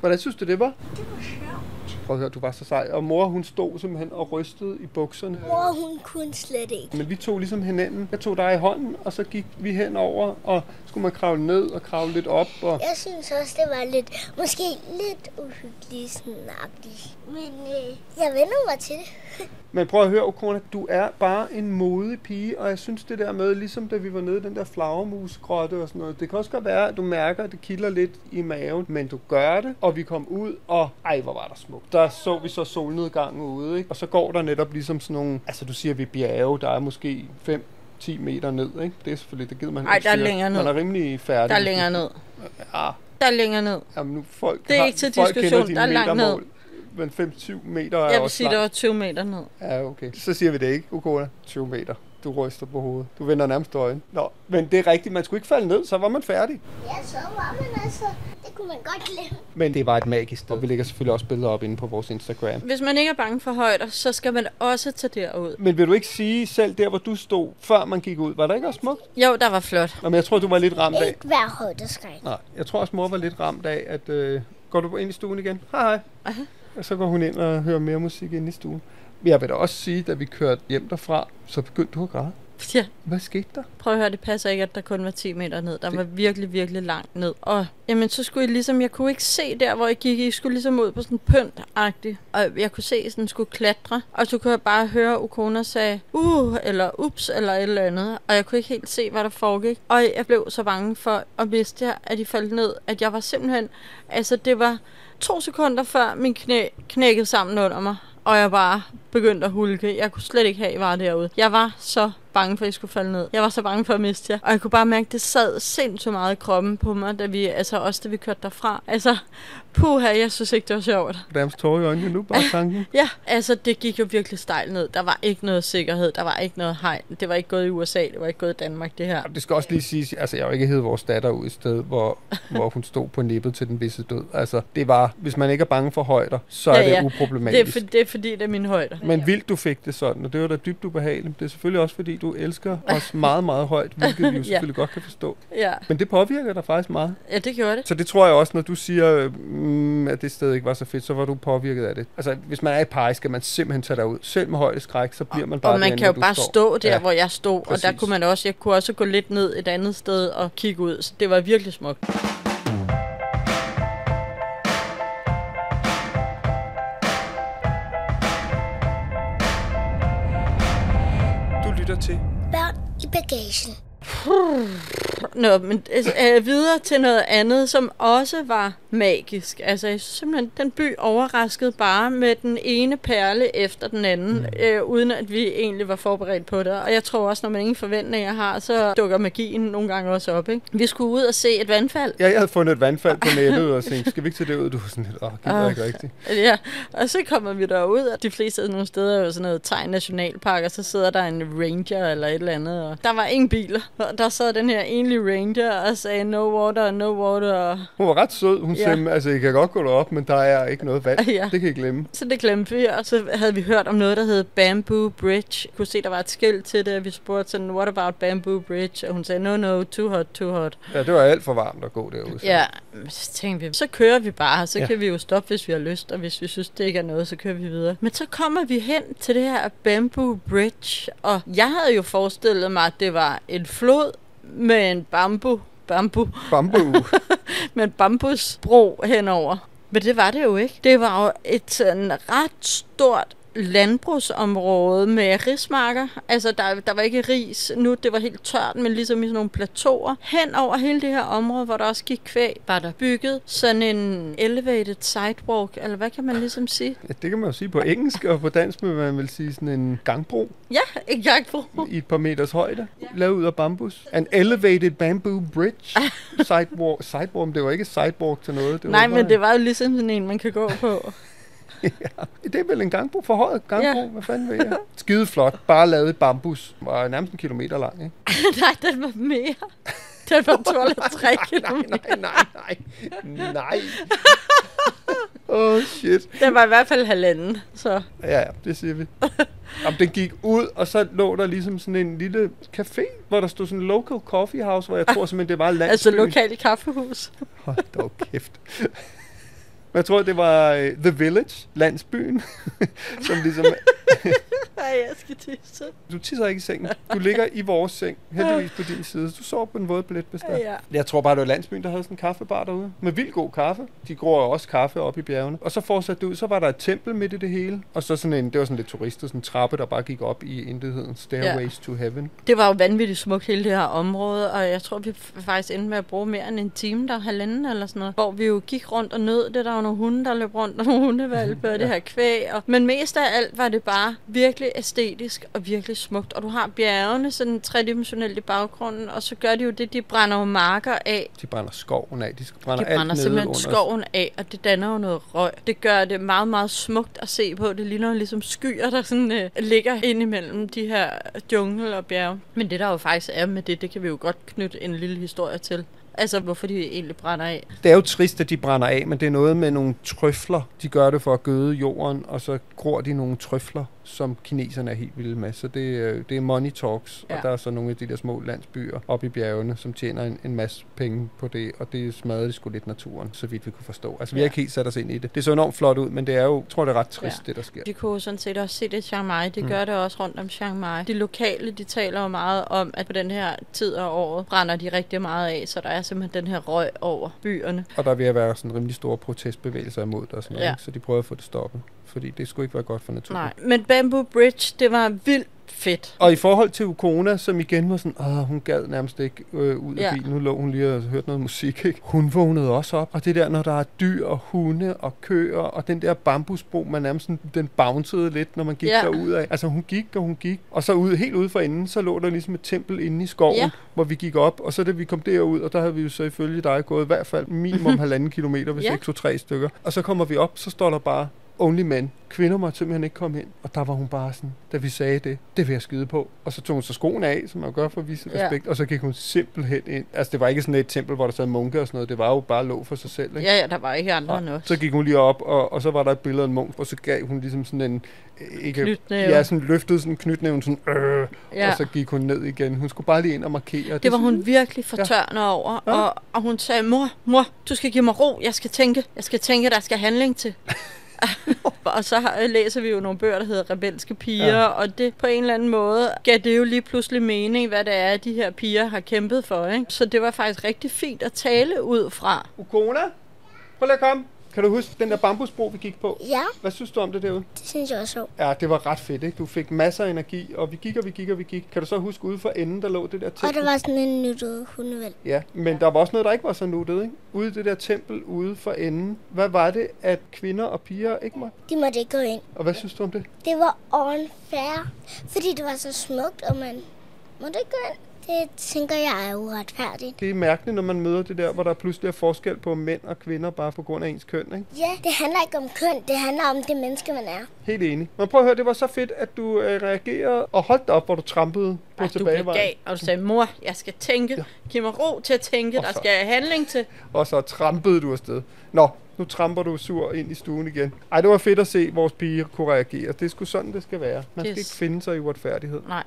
Speaker 1: Hvordan synes du, det var?
Speaker 2: Det var sjovt.
Speaker 1: Prøv at høre, du var så sej. Og mor, hun stod simpelthen og rystede i bukserne.
Speaker 2: Mor, hun kunne slet ikke.
Speaker 1: Men vi tog ligesom hinanden. Jeg tog dig i hånden, og så gik vi henover, og skulle man kravle ned og kravle lidt op. Og
Speaker 2: Jeg synes også, det var lidt, måske lidt uhyggeligt snakkeligt. Men øh, jeg vender mig til det. *laughs*
Speaker 1: Men prøv at høre, Okona, du er bare en modig pige, og jeg synes det der med, ligesom da vi var nede i den der flagermusgrotte og sådan noget, det kan også godt være, at du mærker, at det kilder lidt i maven, men du gør det, og vi kom ud, og ej, hvor var der smukt. Der så vi så solnedgangen ude, ikke? Og så går der netop ligesom sådan nogle, altså du siger, vi er bjerge, der er måske 5 10 meter ned, ikke? Det er selvfølgelig, det gider man
Speaker 3: Ej,
Speaker 1: ikke
Speaker 3: der er længere ned.
Speaker 1: Man er rimelig færdig.
Speaker 3: Der er længere ned.
Speaker 1: Ja,
Speaker 3: Der er længere ned.
Speaker 1: jamen nu folk
Speaker 3: Det er
Speaker 1: har,
Speaker 3: ikke til diskussion. Der er langt ned.
Speaker 1: Men 5-7 meter er
Speaker 3: Jeg vil
Speaker 1: også
Speaker 3: sige,
Speaker 1: langt.
Speaker 3: det var 20 meter ned.
Speaker 1: Ja, okay. Så siger vi det ikke, Ukona. 20 meter. Du ryster på hovedet. Du vender nærmest øjen. Nå, men det er rigtigt. Man skulle ikke falde ned, så var man færdig.
Speaker 2: Ja, så var man altså, det kunne man godt glemme.
Speaker 1: Men det var et magisk sted. Vi lægger selvfølgelig også billeder op inde på vores Instagram.
Speaker 3: Hvis man ikke er bange for højder, så skal man også tage derud.
Speaker 1: Men vil du ikke sige selv der, hvor du stod, før man gik ud, var der ikke også smukt?
Speaker 3: Jo, der var flot.
Speaker 1: Nå, men jeg tror, du var lidt ramt af.
Speaker 2: Ikke være højdeskræk.
Speaker 1: Nej, jeg tror også, mor var lidt ramt af, at... Øh, går du ind i stuen igen? Hej, hej.
Speaker 3: Aha.
Speaker 1: Og så går hun ind og hører mere musik inde i stuen. Men Jeg vil da også sige, da vi kørte hjem derfra, så begyndte du at græde.
Speaker 3: Ja,
Speaker 1: Hvad skete der?
Speaker 3: prøv at høre, det passer ikke, at der kun var 10 meter ned. Der var virkelig, virkelig langt ned. Og jamen, så skulle I ligesom, jeg kunne ikke se der, hvor I gik. I skulle ligesom ud på sådan pynt -agtigt. Og jeg kunne se, at den skulle klatre. Og så kunne jeg bare høre, Ukona sagde, uh, eller ups, eller et eller andet. Og jeg kunne ikke helt se, hvad der foregik. Og jeg blev så bange for at miste jer, at I faldt ned. At jeg var simpelthen, altså det var to sekunder før min knæ knækkede sammen under mig. Og jeg bare begyndte at hulke. Jeg kunne slet ikke have, at I var derude. Jeg var så bange for, at I skulle falde ned. Jeg var så bange for at miste jer. Og jeg kunne bare mærke, at det sad sindssygt meget i kroppen på mig, da vi, altså også da vi kørte derfra. Altså, puha, jeg synes ikke, det var sjovt.
Speaker 1: Nærmest tårer i øjnene nu, bare tanken. *laughs*
Speaker 3: Ja, altså det gik jo virkelig stejlt ned. Der var ikke noget sikkerhed, der var ikke noget hegn. Det var ikke gået i USA, det var ikke gået i Danmark, det her.
Speaker 1: Det skal også lige sige, altså jeg har jo ikke hed vores datter ud et sted, hvor, hvor hun stod på nippet til den visse død. Altså det var, hvis man ikke er bange for højder, så er
Speaker 3: Ja, ja.
Speaker 1: det
Speaker 3: Det er,
Speaker 1: uproblematisk.
Speaker 3: for, det er fordi, det er min højde.
Speaker 1: Men vildt du fik det sådan, og det var da dybt ubehageligt. Det er selvfølgelig også fordi, du elsker os meget, meget højt, hvilket vi jo *laughs*
Speaker 3: Ja.
Speaker 1: selvfølgelig godt kan forstå.
Speaker 3: Ja.
Speaker 1: Men det påvirker dig faktisk meget.
Speaker 3: ja, det gjorde det.
Speaker 1: Så det tror jeg også, når du siger, mm, at det sted ikke var så fedt, så var du påvirket af det. Altså, hvis man er i pej, skal man simpelthen tage derud. Selv med højdeskræk, så bliver man bare
Speaker 3: Og man
Speaker 1: derinde,
Speaker 3: kan jo bare
Speaker 1: står.
Speaker 3: stå der,
Speaker 1: Ja.
Speaker 3: hvor jeg stod, og der
Speaker 1: præcis.
Speaker 3: kunne man også, jeg kunne også gå lidt ned et andet sted og kigge ud, så det var virkelig smukt.
Speaker 2: Bagagen.
Speaker 3: Nå, men øh, videre til noget andet, som også var magisk. Altså, jeg synes simpelthen, den by overraskede bare med den ene perle efter den anden, mm. øh, uden at vi egentlig var forberedt på det. Og jeg tror også, når man ingen forventninger har, så dukker magien nogle gange også op. Ikke? Vi skulle ud og se et vandfald.
Speaker 1: Ja, jeg havde fundet et vandfald på nettet og tænkte, skal vi ikke tage det ud? Du var sådan lidt, åh, gider
Speaker 3: Ah.
Speaker 1: ikke rigtigt.
Speaker 3: Ja, og så kommer vi derud, og de fleste af nogle steder er jo sådan noget Thai Nationalpark, og så sidder der en ranger eller et eller andet, og der var ingen biler, og der sad den her enlige ranger og sagde, no water, no water,
Speaker 1: Hun var ret sød. Hun
Speaker 3: Ja.
Speaker 1: Sagde, altså, I kan godt gå derop, men der er ikke noget vand. *laughs*
Speaker 3: Ja.
Speaker 1: Det kan I glemme.
Speaker 3: så det glemte vi, og så havde vi hørt om noget, der hed Bamboo Bridge. Jeg kunne se, der var et skilt til det, og vi spurgte sådan, what about Bamboo Bridge? Og hun sagde, no, no, too hot, too hot.
Speaker 1: Ja, det var alt for varmt at gå derude. så.
Speaker 3: Ja, så tænkte vi, så kører vi bare, så
Speaker 1: ja.
Speaker 3: kan vi jo stoppe, hvis vi har lyst, og hvis vi synes, det ikke er noget, så kører vi videre. Men så kommer vi hen til det her Bamboo Bridge, og jeg havde jo forestillet mig, at det var en flod med en bambu, bambu,
Speaker 1: Bambu. *laughs*
Speaker 3: med en bambusbro henover. Men det var det jo ikke. Det var jo et sådan ret stort landbrugsområde med rismarker. Altså, der, der var ikke ris nu, det var helt tørt, men ligesom i sådan nogle plateauer. Hen over hele det her område, hvor der også gik kvæg, var der bygget sådan en elevated sidewalk, eller hvad kan man ligesom sige?
Speaker 1: Ja, det kan man jo sige på engelsk, og på dansk vil man vil sige sådan en gangbro
Speaker 3: Ja, en gangbro.
Speaker 1: i et par meters højde, lavet ud af bambus. An elevated bamboo bridge. *laughs* Sidewalk. Sidewalk, det var ikke sidewalk til noget. Det
Speaker 3: Nej,
Speaker 1: var
Speaker 3: men
Speaker 1: bare-
Speaker 3: det var jo ligesom sådan en, man kan gå på. *laughs*
Speaker 1: Det er vel en gangbro, forhøjet gangbro,
Speaker 3: Ja.
Speaker 1: hvad fanden ved jeg? Skide flot, bare lavet i bambus. Var nærmest en kilometer lang, ikke? *laughs*
Speaker 3: Nej, den var mere. Den var 12 eller 3 *laughs*
Speaker 1: Nej,
Speaker 3: kilometer.
Speaker 1: nej, nej, nej, *laughs* nej. Oh shit.
Speaker 3: Den var i hvert fald halvanden, så...
Speaker 1: Ja, ja, det siger vi. Jamen, den gik ud, og så lå der ligesom sådan en lille café, hvor der stod sådan en local coffee house, hvor jeg tror simpelthen, det var landsbyen.
Speaker 3: Altså lokalt kaffehus.
Speaker 1: Hold dog kæft. Jeg tror, det var uh, The Village, landsbyen, *laughs* som ligesom... *laughs*
Speaker 3: Nej, jeg skal tisse.
Speaker 1: Du tisser ikke i sengen. Du ligger i vores seng, heldigvis på din side. Du sover på en våd billetbestand.
Speaker 3: Ja.
Speaker 1: Jeg tror bare, det var landsbyen, der havde sådan en kaffebar derude. Med vildt god kaffe. De gror jo også kaffe op i bjergene. Og så fortsatte det ud, så var der et tempel midt i det hele. Og så sådan en, det var sådan lidt turister, sådan en trappe, der bare gik op i intetheden. Stairways to heaven.
Speaker 3: Det var jo vanvittigt smukt hele det her område, og jeg tror, vi faktisk endte med at bruge mere end en time der, halvanden eller sådan noget, hvor vi jo gik rundt og nød det. Der var nogle hunde, der løb rundt, og nogle hundevalpe, og det her kvæg. Og, men mest af alt var det bare virkelig æstetisk og virkelig smukt. Og du har bjergene sådan tredimensionelt i baggrunden, og så gør de jo det, de brænder jo marker af.
Speaker 1: De brænder skoven af. De brænder,
Speaker 3: De
Speaker 1: alt
Speaker 3: brænder
Speaker 1: nede
Speaker 3: simpelthen
Speaker 1: under.
Speaker 3: skoven af, og det danner jo noget røg. Det gør det meget, meget smukt at se på. Det ligner ligesom skyer, der sådan, øh, ligger ind imellem de her jungle og bjerge. Men det der jo faktisk er med det, det kan vi jo godt knytte en lille historie til. Altså, hvorfor de egentlig brænder af.
Speaker 1: Det er jo trist, at de brænder af, men det er noget med nogle trøfler. De gør det for at gøde jorden, og så gror de nogle trøfler, som kineserne er helt vilde med. Så det, øh, det er money talks, ja. Og der er så nogle af de der små landsbyer oppe i bjergene, som tjener en, en masse penge på det, og det smadrer det sgu lidt naturen, så vidt vi kunne forstå. Altså, vi har
Speaker 3: Ja.
Speaker 1: ikke helt sat os ind i det. Det så enormt flot ud, men det er jo, jeg tror, det er ret trist, ja. Det der sker.
Speaker 3: Vi kunne sådan set også se det i Chiang Mai. De
Speaker 1: Mm.
Speaker 3: mm. gør det også rundt om Chiang Mai. De lokale, de taler jo meget om, at på den her tid af året brænder de rigtig meget af, så der er simpelthen den her røg over byerne.
Speaker 1: Og der er ved at være sådan rimelig store protestbevægelser imod det og sådan noget,
Speaker 3: Ja.
Speaker 1: ikke? så de prøver at få det stoppet. Fordi det skulle ikke være godt for naturen.
Speaker 3: Nej, men Bamboo Bridge, det var vildt fedt.
Speaker 1: Og i forhold til Ukona, som igen var sådan, Åh, hun gad nærmest ikke øh, ud af
Speaker 3: Ja.
Speaker 1: bilen. Nu lå hun lige og hørte noget musik. Ikke? Hun vågnede også op. Og det der, når der er dyr og hunde og køer, og den der bambusbro, man nærmest sådan, den bouncede lidt, når man gik
Speaker 3: Ja.
Speaker 1: derud af. Altså hun gik, og hun gik. Og så ud, helt ude for enden, så lå der ligesom et tempel inde i skoven,
Speaker 3: Ja.
Speaker 1: hvor vi gik op. Og så da vi kom derud, og der havde vi jo så ifølge dig gået i hvert fald minimum *laughs* halvanden kilometer, hvis
Speaker 3: Ja.
Speaker 1: ikke to-tre stykker. Og så kommer vi op, så står der bare only men. Kvinder må simpelthen ikke komme ind. Og der var hun bare sådan, da vi sagde det, det vil jeg skide på. Og så tog hun så skoene af, som man gør for at vise
Speaker 3: Ja.
Speaker 1: respekt. Og så gik hun simpelthen ind. Altså det var ikke sådan et tempel, hvor der sad munke og sådan noget. Det var jo bare låg for sig selv. Ikke?
Speaker 3: Ja, ja, der var ikke andre end os.
Speaker 1: Så gik hun lige op, og, og så var der et billede af en munk, og så gav hun ligesom sådan en... øh, Ikke,
Speaker 3: Knytnæve.
Speaker 1: Ja, sådan løftede sådan knytnæven sådan, øh,
Speaker 3: Ja.
Speaker 1: og så gik hun ned igen. Hun skulle bare lige ind og markere.
Speaker 3: Det var
Speaker 1: synes
Speaker 3: hun virkelig fortørnet ja. over,
Speaker 1: Ja.
Speaker 3: og, og hun sagde, mor, mor, du skal give mig ro, jeg skal tænke, jeg skal tænke, der skal handling til. *laughs* *laughs* og så læser vi jo nogle bøger, der hedder Rebelske Piger,
Speaker 1: ja.
Speaker 3: og det på en eller anden måde gav det jo lige pludselig mening, hvad det er, de her piger har kæmpet for. Ikke? Så det var faktisk rigtig fint at tale ud fra.
Speaker 1: Ukona, prøv lige at komme. Kan du huske den der bambusbro, vi gik på?
Speaker 2: Ja,
Speaker 1: Hvad synes du om det derude?
Speaker 2: det synes jeg også sjovt.
Speaker 1: Ja, det var ret fedt, ikke? Du fik masser af energi, og vi gik og vi gik og vi gik. Kan du så huske ude for enden, der lå det der
Speaker 2: Og
Speaker 1: tempel?
Speaker 2: der var sådan en nuttet hundevalg.
Speaker 1: Ja, men der var også noget, der ikke var så nuttet, ikke? Ude i det der tempel ude for enden. Hvad var det, at kvinder og piger ikke måtte?
Speaker 2: De måtte ikke gå ind.
Speaker 1: Og hvad synes du om det?
Speaker 2: Det var unfair, fordi det var så smukt, og man måtte ikke gå ind. Det tænker jeg er uretfærdigt.
Speaker 1: Det er mærkeligt, når man møder det der, hvor der pludselig er forskel på mænd og kvinder, bare på grund af ens køn, ikke?
Speaker 2: Ja, det handler ikke om køn, det handler om det menneske, man er.
Speaker 1: Helt enig. Men prøv at høre, det var så fedt, at du øh, reagerede og holdt op, hvor du trampede på
Speaker 3: Ej, du blev
Speaker 1: tilbagevejen.
Speaker 3: gal, og du sagde, mor, jeg skal tænke, ja. giv mig ro til at tænke,
Speaker 1: Og
Speaker 3: der
Speaker 1: så-
Speaker 3: skal handling til.
Speaker 1: Og så trampede du afsted. Nå, nu tramper du sur ind i stuen igen. Ej, det var fedt at se, at vores piger kunne reagere. Det er sgu sådan, det skal være. Man skal
Speaker 3: Yes.
Speaker 1: ikke finde sig i uretfærdighed.
Speaker 3: Nej.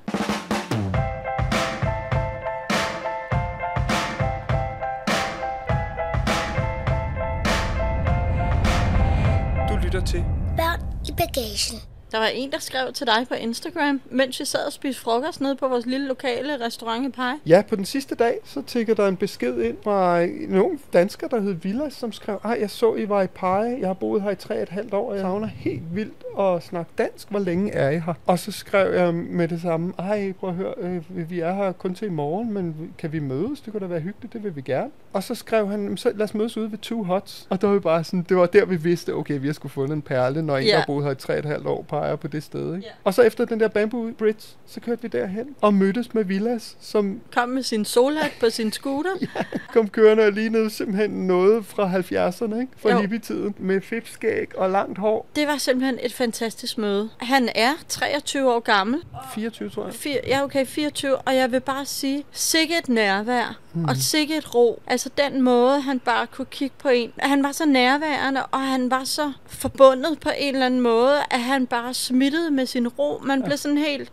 Speaker 2: Børn i bagagen.
Speaker 3: Der var en, der skrev til dig på Instagram, mens vi sad og spiste frokost nede på vores lille lokale restaurant i Pej.
Speaker 1: Ja, på den sidste dag, så tækker der en besked ind fra en ung dansker, der hed Vilas, som skrev, ej, jeg så, I var i Pege. Jeg har boet her i tre et halvt år, og jeg savner helt vildt at snakke dansk. Hvor længe er I her? Og så skrev jeg med det samme, ej, prøv at høre, øh, vi er her kun til i morgen, men kan vi mødes? Det kunne da være hyggeligt, det vil vi gerne. Og så skrev han, så lad os mødes ude ved Two Hots. Og der var vi bare sådan, det var der, vi vidste, okay, vi har skulle fundet en perle, når en,
Speaker 3: Ja.
Speaker 1: har boet her i tre et halvt år, peger på det sted. Ikke?
Speaker 3: Ja.
Speaker 1: Og så efter den der Bamboo Bridge, så kørte vi derhen og mødtes med Vilas, som
Speaker 3: Kom med sin solhat på sin scooter. *laughs*
Speaker 1: kom kørende og lignede simpelthen noget fra 70'erne, ikke? Fra
Speaker 3: Jo.
Speaker 1: hippietiden. Med fipskæg og langt hår.
Speaker 3: Det var simpelthen et fantastisk møde. Han er 23 år gammel.
Speaker 1: 24, tror jeg.
Speaker 3: Fir, ja, okay, 24. Og jeg vil bare sige, sikke et nærvær. Mm. Og sikke et ro. Altså den måde, han bare kunne kigge på en. Han var så nærværende, og han var så forbundet på en eller anden måde, at han bare smittede med sin ro. Man blev sådan helt...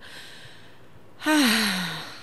Speaker 3: *sighs*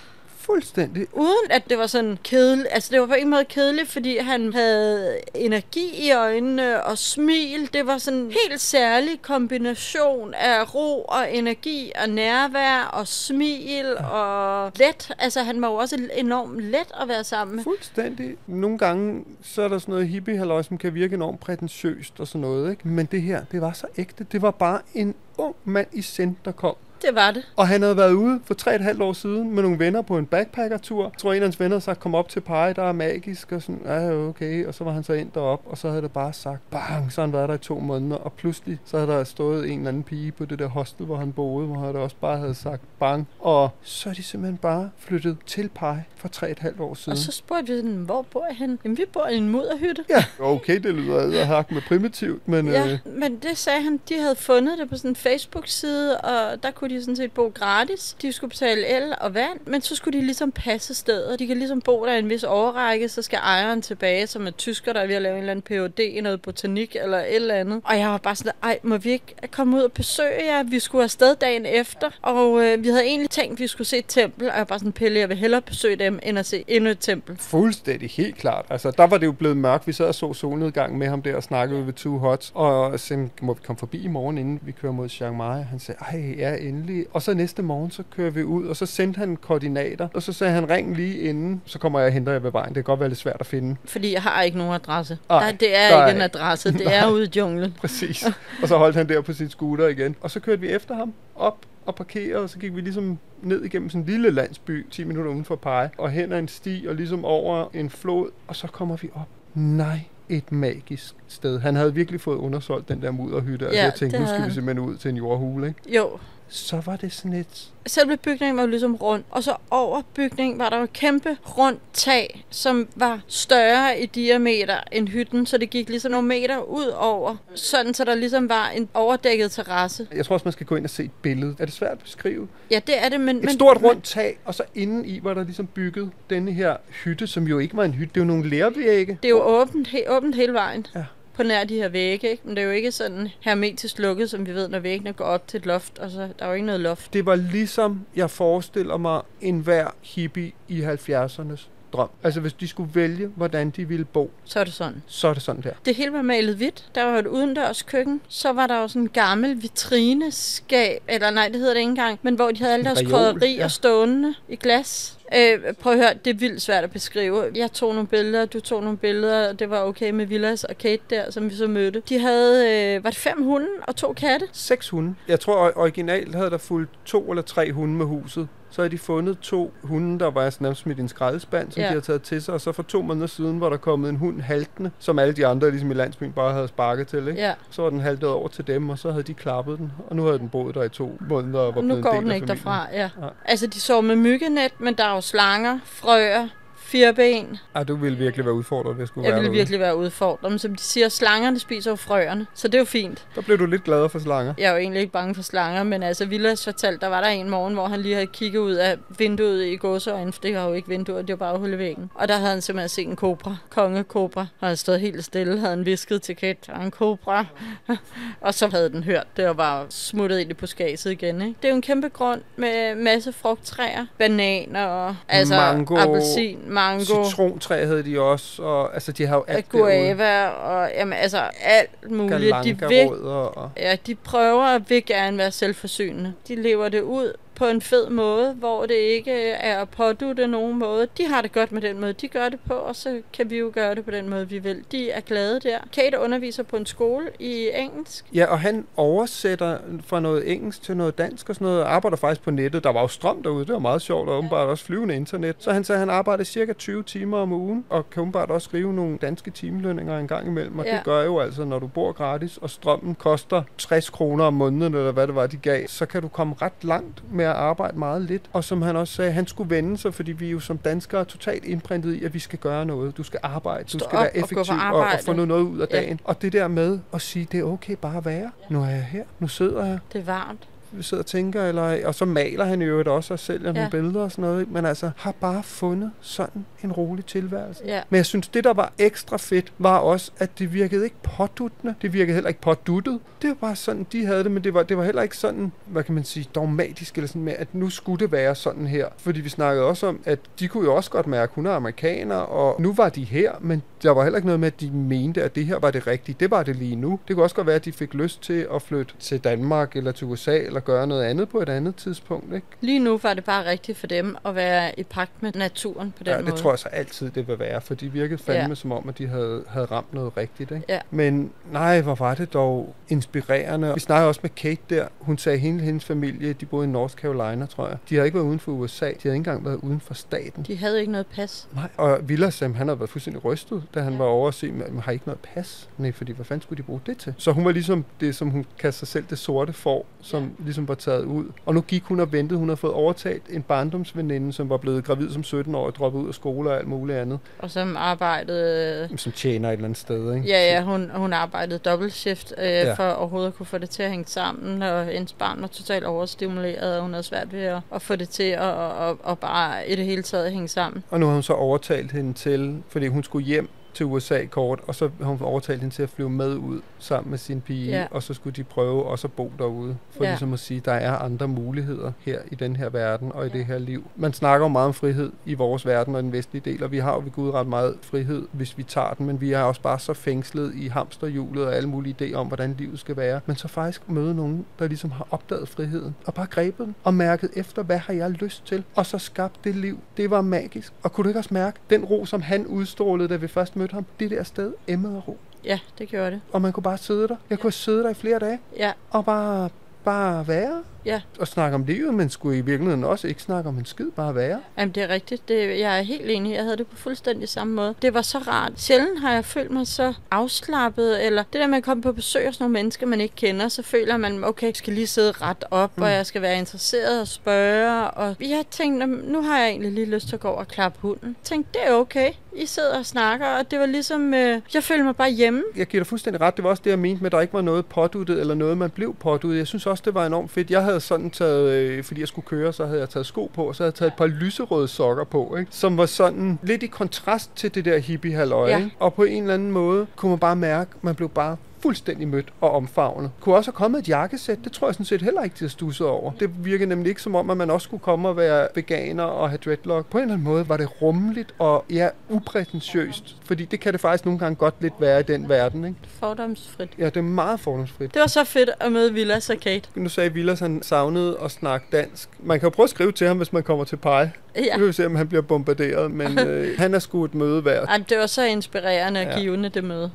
Speaker 1: Fuldstændig.
Speaker 3: Uden at det var sådan kedeligt. Altså det var på en måde kedeligt, fordi han havde energi i øjnene og smil. Det var sådan en helt særlig kombination af ro og energi og nærvær og smil og let. Altså han var jo også enormt let at være sammen med.
Speaker 1: Fuldstændig. Nogle gange, så er der sådan noget hippie som kan virke enormt prætentiøst og sådan noget, ikke? Men det her, det var så ægte. Det var bare en ung mand i sind, der kom.
Speaker 3: Det var det.
Speaker 1: Og han havde været ude for tre et halvt år siden med nogle venner på en backpackertur. Jeg tror, en af hans venner havde sagt, kom op til Pai, der er magisk, og sådan, ja, okay. Og så var han så ind derop, og så havde det bare sagt, bang, så han været der i to måneder. Og pludselig, så havde der stået en eller anden pige på det der hostel, hvor han boede, hvor han også bare havde sagt, bang. Og så er de simpelthen bare flyttet til Pai for tre et halvt år siden.
Speaker 3: Og så spurgte vi sådan, hvor bor henne? Jamen vi bor i en mudderhytte.
Speaker 1: Ja, okay, det lyder hak med primitivt, men øh,
Speaker 3: Ja, men det sagde han, de havde fundet det på sådan en Facebook-side, og der kunne de sådan set bo gratis. De skulle betale el og vand, men så skulle de ligesom passe stedet. De kan ligesom bo der en vis overrække, så skal ejeren tilbage, som er tysker, der er ved at lave en eller anden Ph.D. i noget botanik eller et eller andet. Og jeg var bare sådan, ej, må vi ikke komme ud og besøge jer? Vi skulle afsted dagen efter, og øh, vi havde egentlig tænkt, at vi skulle se et tempel, og jeg var bare sådan, Pelle, jeg vil hellere besøge dem, end at se endnu et tempel.
Speaker 1: Fuldstændig, helt klart. Altså, der var det jo blevet mørkt. Vi sad og så solnedgang med ham der og snakkede ved Two Hots. Og så må vi komme forbi i morgen, inden vi kører mod Chiang Mai. Han sagde, ej, ja, endelig. Og så næste morgen, så kører vi ud, og så sendte han koordinater. Og så sagde han, ring lige inden, så kommer jeg og henter jer ved vejen. Det kan godt være lidt svært at finde.
Speaker 3: Fordi jeg har ikke nogen adresse.
Speaker 1: Ej,
Speaker 3: der, det er
Speaker 1: er
Speaker 3: ikke en adresse, det er ude i junglen. *laughs*
Speaker 1: Præcis. og så holdt han der på sin scooter igen. Og så kørte vi efter ham op og parkerede, og så gik vi ligesom ned igennem sådan en lille landsby, 10 minutter uden for Pege, og hen ad en sti, og ligesom over en flod, og så kommer vi op. Nej, et magisk sted. Han havde virkelig fået undersolgt den der mudderhytte, og
Speaker 3: Ja,
Speaker 1: jeg tænkte, nu skal vi simpelthen ud til en jordhule, ikke?
Speaker 3: Jo,
Speaker 1: Så var det sådan et...
Speaker 3: selve bygningen var jo ligesom rund, og så over bygningen var der jo et kæmpe rundt tag, som var større i diameter end hytten, så det gik ligesom nogle meter ud over, sådan så der ligesom var en overdækket terrasse.
Speaker 1: Jeg tror også, man skal gå ind og se et billede. Er det svært at beskrive?
Speaker 3: Ja, det er det, men...
Speaker 1: Et
Speaker 3: men,
Speaker 1: stort rundt tag, og så inden i var der ligesom bygget denne her hytte, som jo ikke var en hytte. Det er jo nogle lærvægge.
Speaker 3: Det er jo åbent, he, åbent hele vejen.
Speaker 1: Ja.
Speaker 3: På nær de her vægge, ikke? Men det er jo ikke sådan hermetisk lukket, som vi ved, når væggene går op til et loft, og så der er jo ikke noget loft.
Speaker 1: Det var ligesom, jeg forestiller mig, en hver hippie i 70'ernes drøm. Altså hvis de skulle vælge, hvordan de ville bo,
Speaker 3: Så er det sådan.
Speaker 1: så er det sådan der.
Speaker 3: Det hele var malet hvidt. Der var et udendørs køkken. Så var der jo sådan en gammel vitrineskab, eller nej, det hedder det ikke engang, men hvor de havde alle deres krydderier
Speaker 1: ja.
Speaker 3: stående i glas. Øh, prøv at høre, det er vildt svært at beskrive. Jeg tog nogle billeder, du tog nogle billeder, og det var okay med Villas og Kate der, som vi så mødte. De havde, øh, var det fem hunde og to katte?
Speaker 1: Seks hunde. Jeg tror or- originalt havde der fulgt to eller tre hunde med huset. Så havde de fundet to hunde, der var nærmest smidt i en skraldespand, som
Speaker 3: Ja.
Speaker 1: de havde taget til sig. Og så for to måneder siden var der kommet en hund haltende, som alle de andre ligesom i landsbyen bare havde sparket til. Ikke?
Speaker 3: Ja.
Speaker 1: Så var den haltet over til dem, og så havde de klappet den. Og nu havde den boet der i to måneder og var
Speaker 3: Nu
Speaker 1: blevet en
Speaker 3: går den ikke derfra, ja.
Speaker 1: Ja.
Speaker 3: Altså, de sov med myggenet, men der er jo slanger, frøer, fireben.
Speaker 1: Ej, du ville virkelig være udfordret, hvis jeg skulle
Speaker 3: Jeg
Speaker 1: være
Speaker 3: ville
Speaker 1: derude.
Speaker 3: virkelig være udfordret. Men som de siger, slangerne spiser jo frøerne, så det er jo fint.
Speaker 1: Der blev du lidt gladere for slanger.
Speaker 3: Jeg er jo egentlig ikke bange for slanger, men altså Villas fortalte, der var der en morgen, hvor han lige havde kigget ud af vinduet i gåseøjne, for det har jo ikke vinduer, det var bare hul i væggen. Og der havde han simpelthen set en kobra, kongekobra, og han stod helt stille, havde han visket til Kate, der er en kobra. *laughs* og så havde den hørt det, og var smuttet ind i buskaget igen. Ikke? Det er jo en kæmpe grund med masse frugttræer, bananer, altså
Speaker 1: Mango,
Speaker 3: appelsin, mango,
Speaker 1: Citrontræ havde de også, og altså de har jo alt
Speaker 3: guava, og jamen, altså alt muligt. De vil
Speaker 1: og...
Speaker 3: Ja, de prøver at vil gerne være selvforsynende. De lever det ud på en fed måde, hvor det ikke er at pådutte nogen måde. De har det godt med den måde, de gør det på, og så kan vi jo gøre det på den måde, vi vil. De er glade der. Kate underviser på en skole i engelsk.
Speaker 1: Ja, og han oversætter fra noget engelsk til noget dansk og sådan noget, og arbejder faktisk på nettet. Der var jo strøm derude, det var meget sjovt, og åbenbart også flyvende internet. Så han sagde, at han arbejder cirka 20 timer om ugen, og kan åbenbart også skrive nogle danske timelønninger en gang imellem. Og
Speaker 3: Ja.
Speaker 1: det gør jo altså, når du bor gratis, og strømmen koster 60 kroner om måneden, eller hvad det var, de gav, så kan du komme ret langt med at arbejde meget lidt. Og som han også sagde, han skulle vende sig, fordi vi jo som danskere er totalt indprintet i, at vi skal gøre noget. Du skal arbejde, du
Speaker 3: Stå
Speaker 1: skal
Speaker 3: op
Speaker 1: være
Speaker 3: og
Speaker 1: effektiv og, og
Speaker 3: arbejde.
Speaker 1: få noget, noget ud af
Speaker 3: Ja.
Speaker 1: dagen. Og det der med at sige, det er okay bare at være. Nu er jeg her, nu sidder jeg,
Speaker 3: Det er varmt.
Speaker 1: Vi sidder og tænker, eller, og så maler han jo også og sælger. Ja. nogle billeder og sådan noget. Men altså, har bare fundet sådan en rolig tilværelse.
Speaker 3: Ja.
Speaker 1: Men jeg synes, det der var ekstra fedt, var også, at det virkede ikke påduttende. Det virkede heller ikke påduttet. Det var bare sådan, de havde det, men det var, det var heller ikke sådan, hvad kan man sige, dogmatisk eller sådan med, at nu skulle det være sådan her. Fordi vi snakkede også om, at de kunne jo også godt mærke, at hun er amerikaner, og nu var de her, men der var heller ikke noget med, at de mente, at det her var det rigtige. Det var det lige nu. Det kunne også godt være, at de fik lyst til at flytte til Danmark eller til USA, eller gøre noget andet på et andet tidspunkt. Ikke?
Speaker 3: Lige nu var det bare rigtigt for dem at være i pagt med naturen på den
Speaker 1: Ja,
Speaker 3: måde.
Speaker 1: det tror jeg så altid, det vil være, for de virkede fandme
Speaker 3: Ja.
Speaker 1: som om, at de havde, havde ramt noget rigtigt. Ikke?
Speaker 3: Ja.
Speaker 1: Men nej, hvor var det dog inspirerende. Vi snakkede også med Kate der. Hun sagde, at hele hendes familie, de boede i North Carolina, tror jeg. De havde ikke været uden for USA. De havde ikke engang været uden for staten.
Speaker 3: De havde ikke noget pas.
Speaker 1: Nej, og Villasem, han havde været fuldstændig rystet, da han
Speaker 3: Ja.
Speaker 1: var over at se, men har ikke noget pas? Nej, fordi hvad fanden skulle de bruge det til? Så hun var ligesom det, som hun kaldte sig selv det sorte får, som
Speaker 3: Ja.
Speaker 1: Ligesom var taget ud. Og nu gik hun og ventede. Hun havde fået overtalt en barndomsveninde, som var blevet gravid som 17 år og droppet ud af skole og alt muligt andet,
Speaker 3: Og som arbejdede...
Speaker 1: som tjener et eller andet sted. Ikke?
Speaker 3: Ja, ja, hun, hun arbejdede dobbeltshift øh, ja. For overhovedet at kunne få det til at hænge sammen, og hendes barn var totalt overstimuleret, og hun havde svært ved at, at få det til at og, og bare i det hele taget hænge sammen.
Speaker 1: Og nu har hun så overtalt hende til, fordi hun skulle hjem til USA kort, og så har hun overtalt hende til at flyve med ud sammen med sin pige,
Speaker 3: Ja.
Speaker 1: ja. og så skulle de prøve også at bo derude, for
Speaker 3: Ja.
Speaker 1: ja. ligesom at sige, der er andre muligheder her i den her verden og i det her liv. Man snakker jo meget om frihed i vores verden og den vestlige del, og vi har jo ved Gud ret meget frihed, hvis vi tager den, men vi er også bare så fængslet i hamsterhjulet og alle mulige idéer om, hvordan livet skal være. Men så faktisk møde nogen, der ligesom har opdaget friheden, og bare grebet den, og mærket efter, hvad har jeg lyst til, og så skabt det liv. Det var magisk. Og kunne du ikke også mærke, den ro, som han udstrålede, da vi først mødte ham, det der sted emmede ro.
Speaker 3: Ja, det gjorde det.
Speaker 1: Og man kunne bare sidde der. Jeg kunne sidde der i flere dage,
Speaker 3: Ja,
Speaker 1: og bare, bare være.
Speaker 3: Ja.
Speaker 1: Og snakke om livet, men skulle i virkeligheden også ikke snakke om en skid, bare være.
Speaker 3: Jamen, det er rigtigt. Det, jeg er helt enig. Jeg havde det på fuldstændig samme måde. Det var så rart. Sjældent har jeg følt mig så afslappet, eller det der med at komme på besøg hos nogle mennesker, man ikke kender, så føler man, okay, jeg skal lige sidde ret op, mm. og jeg skal være interesseret og spørge. Og jeg tænkte, nu har jeg egentlig lige lyst til at gå over og klappe hunden. Jeg tænkte, det er okay. I sidder og snakker, og det var ligesom, øh, jeg følte mig bare hjemme.
Speaker 1: Jeg giver dig fuldstændig ret. Det var også det, jeg mente med, at der ikke var noget påduttet, eller noget, man blev påduttet. Jeg synes også, det var enormt fedt. Jeg havde sådan taget, øh, fordi jeg skulle køre, så havde jeg taget sko på, og så havde jeg taget et par lyserøde sokker på, ikke? som var sådan lidt i kontrast til det der hippie halløj.
Speaker 3: Ja.
Speaker 1: Og på en eller anden måde kunne man bare mærke, at man blev bare fuldstændig mødt og omfavnet. Kunne også have kommet et jakkesæt, det tror jeg sådan set heller ikke til at stusse over. Det virker nemlig ikke som om, at man også skulle komme og være veganer og have dreadlock. På en eller anden måde var det rummeligt og ja, uprætentiøst, fordi det kan det faktisk nogle gange godt lidt være i den verden. Ikke?
Speaker 3: Fordomsfrit.
Speaker 1: Ja, det er meget fordomsfrit.
Speaker 3: Det var så fedt at møde Villa Arcade.
Speaker 1: Nu sagde Villas, han savnede at snakke dansk. Man kan jo prøve at skrive til ham, hvis man kommer til Pai.
Speaker 3: Ja.
Speaker 1: Vi se, om han bliver bombarderet, men *laughs* øh, han er sgu et møde værd.
Speaker 3: Ej, det var så inspirerende og
Speaker 1: Ja.
Speaker 3: givende, det møde.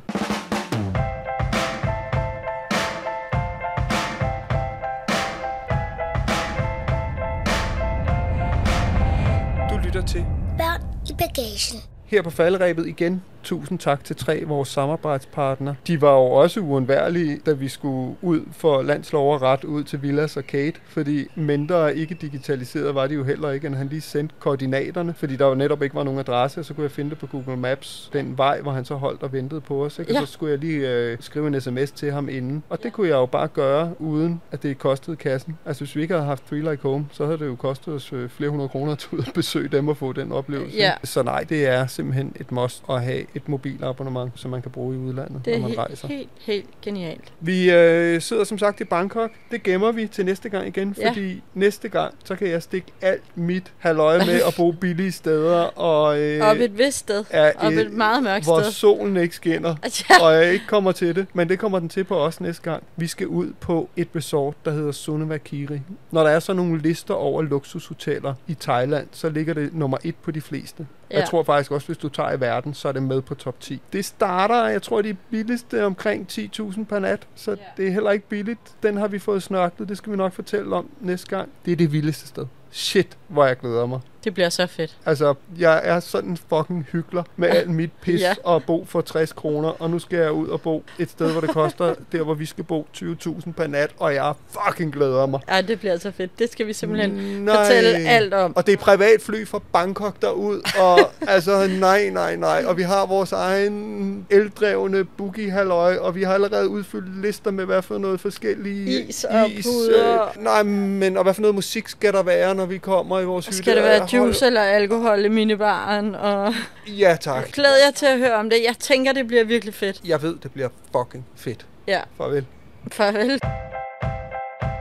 Speaker 2: Bagagen.
Speaker 1: Her på falderæbet igen, tusind tak til tre af vores samarbejdspartnere. De var jo også uundværlige, da vi skulle ud for landslov og ret ud til Villas Arcade, fordi mindre ikke digitaliseret var de jo heller ikke, end han lige sendte koordinaterne, fordi der jo netop ikke var nogen adresse, så kunne jeg finde det på Google Maps, den vej, hvor han så holdt og ventede på os. Ikke? Og
Speaker 3: Ja.
Speaker 1: så skulle jeg lige øh, skrive en sms til ham inden. Og det kunne jeg jo bare gøre, uden at det kostede kassen. Altså hvis vi ikke havde haft Three Like Home, så havde det jo kostet os øh, flere hundrede kroner at og besøge dem og få den oplevelse.
Speaker 3: Ja.
Speaker 1: Så nej, det er simpelthen et must at have et mobilabonnement, som man kan bruge i udlandet,
Speaker 3: Det er
Speaker 1: når man rejser.
Speaker 3: helt, helt genialt.
Speaker 1: Vi øh, sidder som sagt i Bangkok. Det gemmer vi til næste gang igen,
Speaker 3: Ja.
Speaker 1: fordi næste gang, så kan jeg stikke alt mit halløj med at bo billige steder. Og, øh,
Speaker 3: Op et vist sted.
Speaker 1: er
Speaker 3: Op et meget mørkt
Speaker 1: hvor
Speaker 3: sted.
Speaker 1: solen ikke skinner, *laughs*
Speaker 3: Ja.
Speaker 1: og jeg ikke kommer til det. Men det kommer den til på os næste gang. Vi skal ud på et resort, der hedder Sunavakiri. Når der er så nogle lister over luksushoteller i Thailand, så ligger det nummer et på de fleste.
Speaker 3: Ja.
Speaker 1: Jeg tror faktisk også, hvis du tager i verden, så er det med på top 10. Det starter, jeg tror, de billigste er omkring 10.000 per nat, så det er heller ikke billigt. Den har vi fået snørklet, det skal vi nok fortælle om næste gang. Det er det vildeste sted. Shit, hvor jeg glæder mig.
Speaker 3: Det bliver så fedt.
Speaker 1: Altså, jeg er sådan en fucking hyggelig med alt mit *laughs* pis
Speaker 3: Ja.
Speaker 1: og bo for 60 kroner, og nu skal jeg ud og bo et sted, hvor det koster *laughs* der, hvor vi skal bo 20.000 per nat, og jeg fucking glæder mig.
Speaker 3: Ja, det bliver så fedt. Det skal vi simpelthen
Speaker 1: Nej.
Speaker 3: fortælle alt om.
Speaker 1: Og det er privatfly fra Bangkok derud, og *laughs* altså nej, nej, nej. Og vi har vores egen eldrevne boogie halløj og vi har allerede udfyldt lister med, hvad for noget forskellige
Speaker 3: Is og puder.
Speaker 1: Øh, nej, men og hvad for noget musik skal der være, når vi kommer i vores hytte?
Speaker 3: Skal det være juice eller alkohol i minibaren? Og
Speaker 1: Ja, tak.
Speaker 3: glæder jeg til at høre om det. Jeg tænker, det bliver virkelig fedt.
Speaker 1: Jeg ved, det bliver fucking fedt.
Speaker 3: Ja,
Speaker 1: Farvel.
Speaker 3: farvel.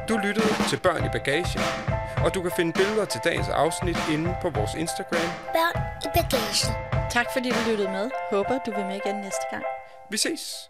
Speaker 1: Du lyttede til Børn i Bagagen, og du kan finde billeder til dagens afsnit inde på vores Instagram.
Speaker 2: Børn i bagagen.
Speaker 3: Tak fordi du lyttede med. Håber, du vil med igen næste gang.
Speaker 1: Vi ses!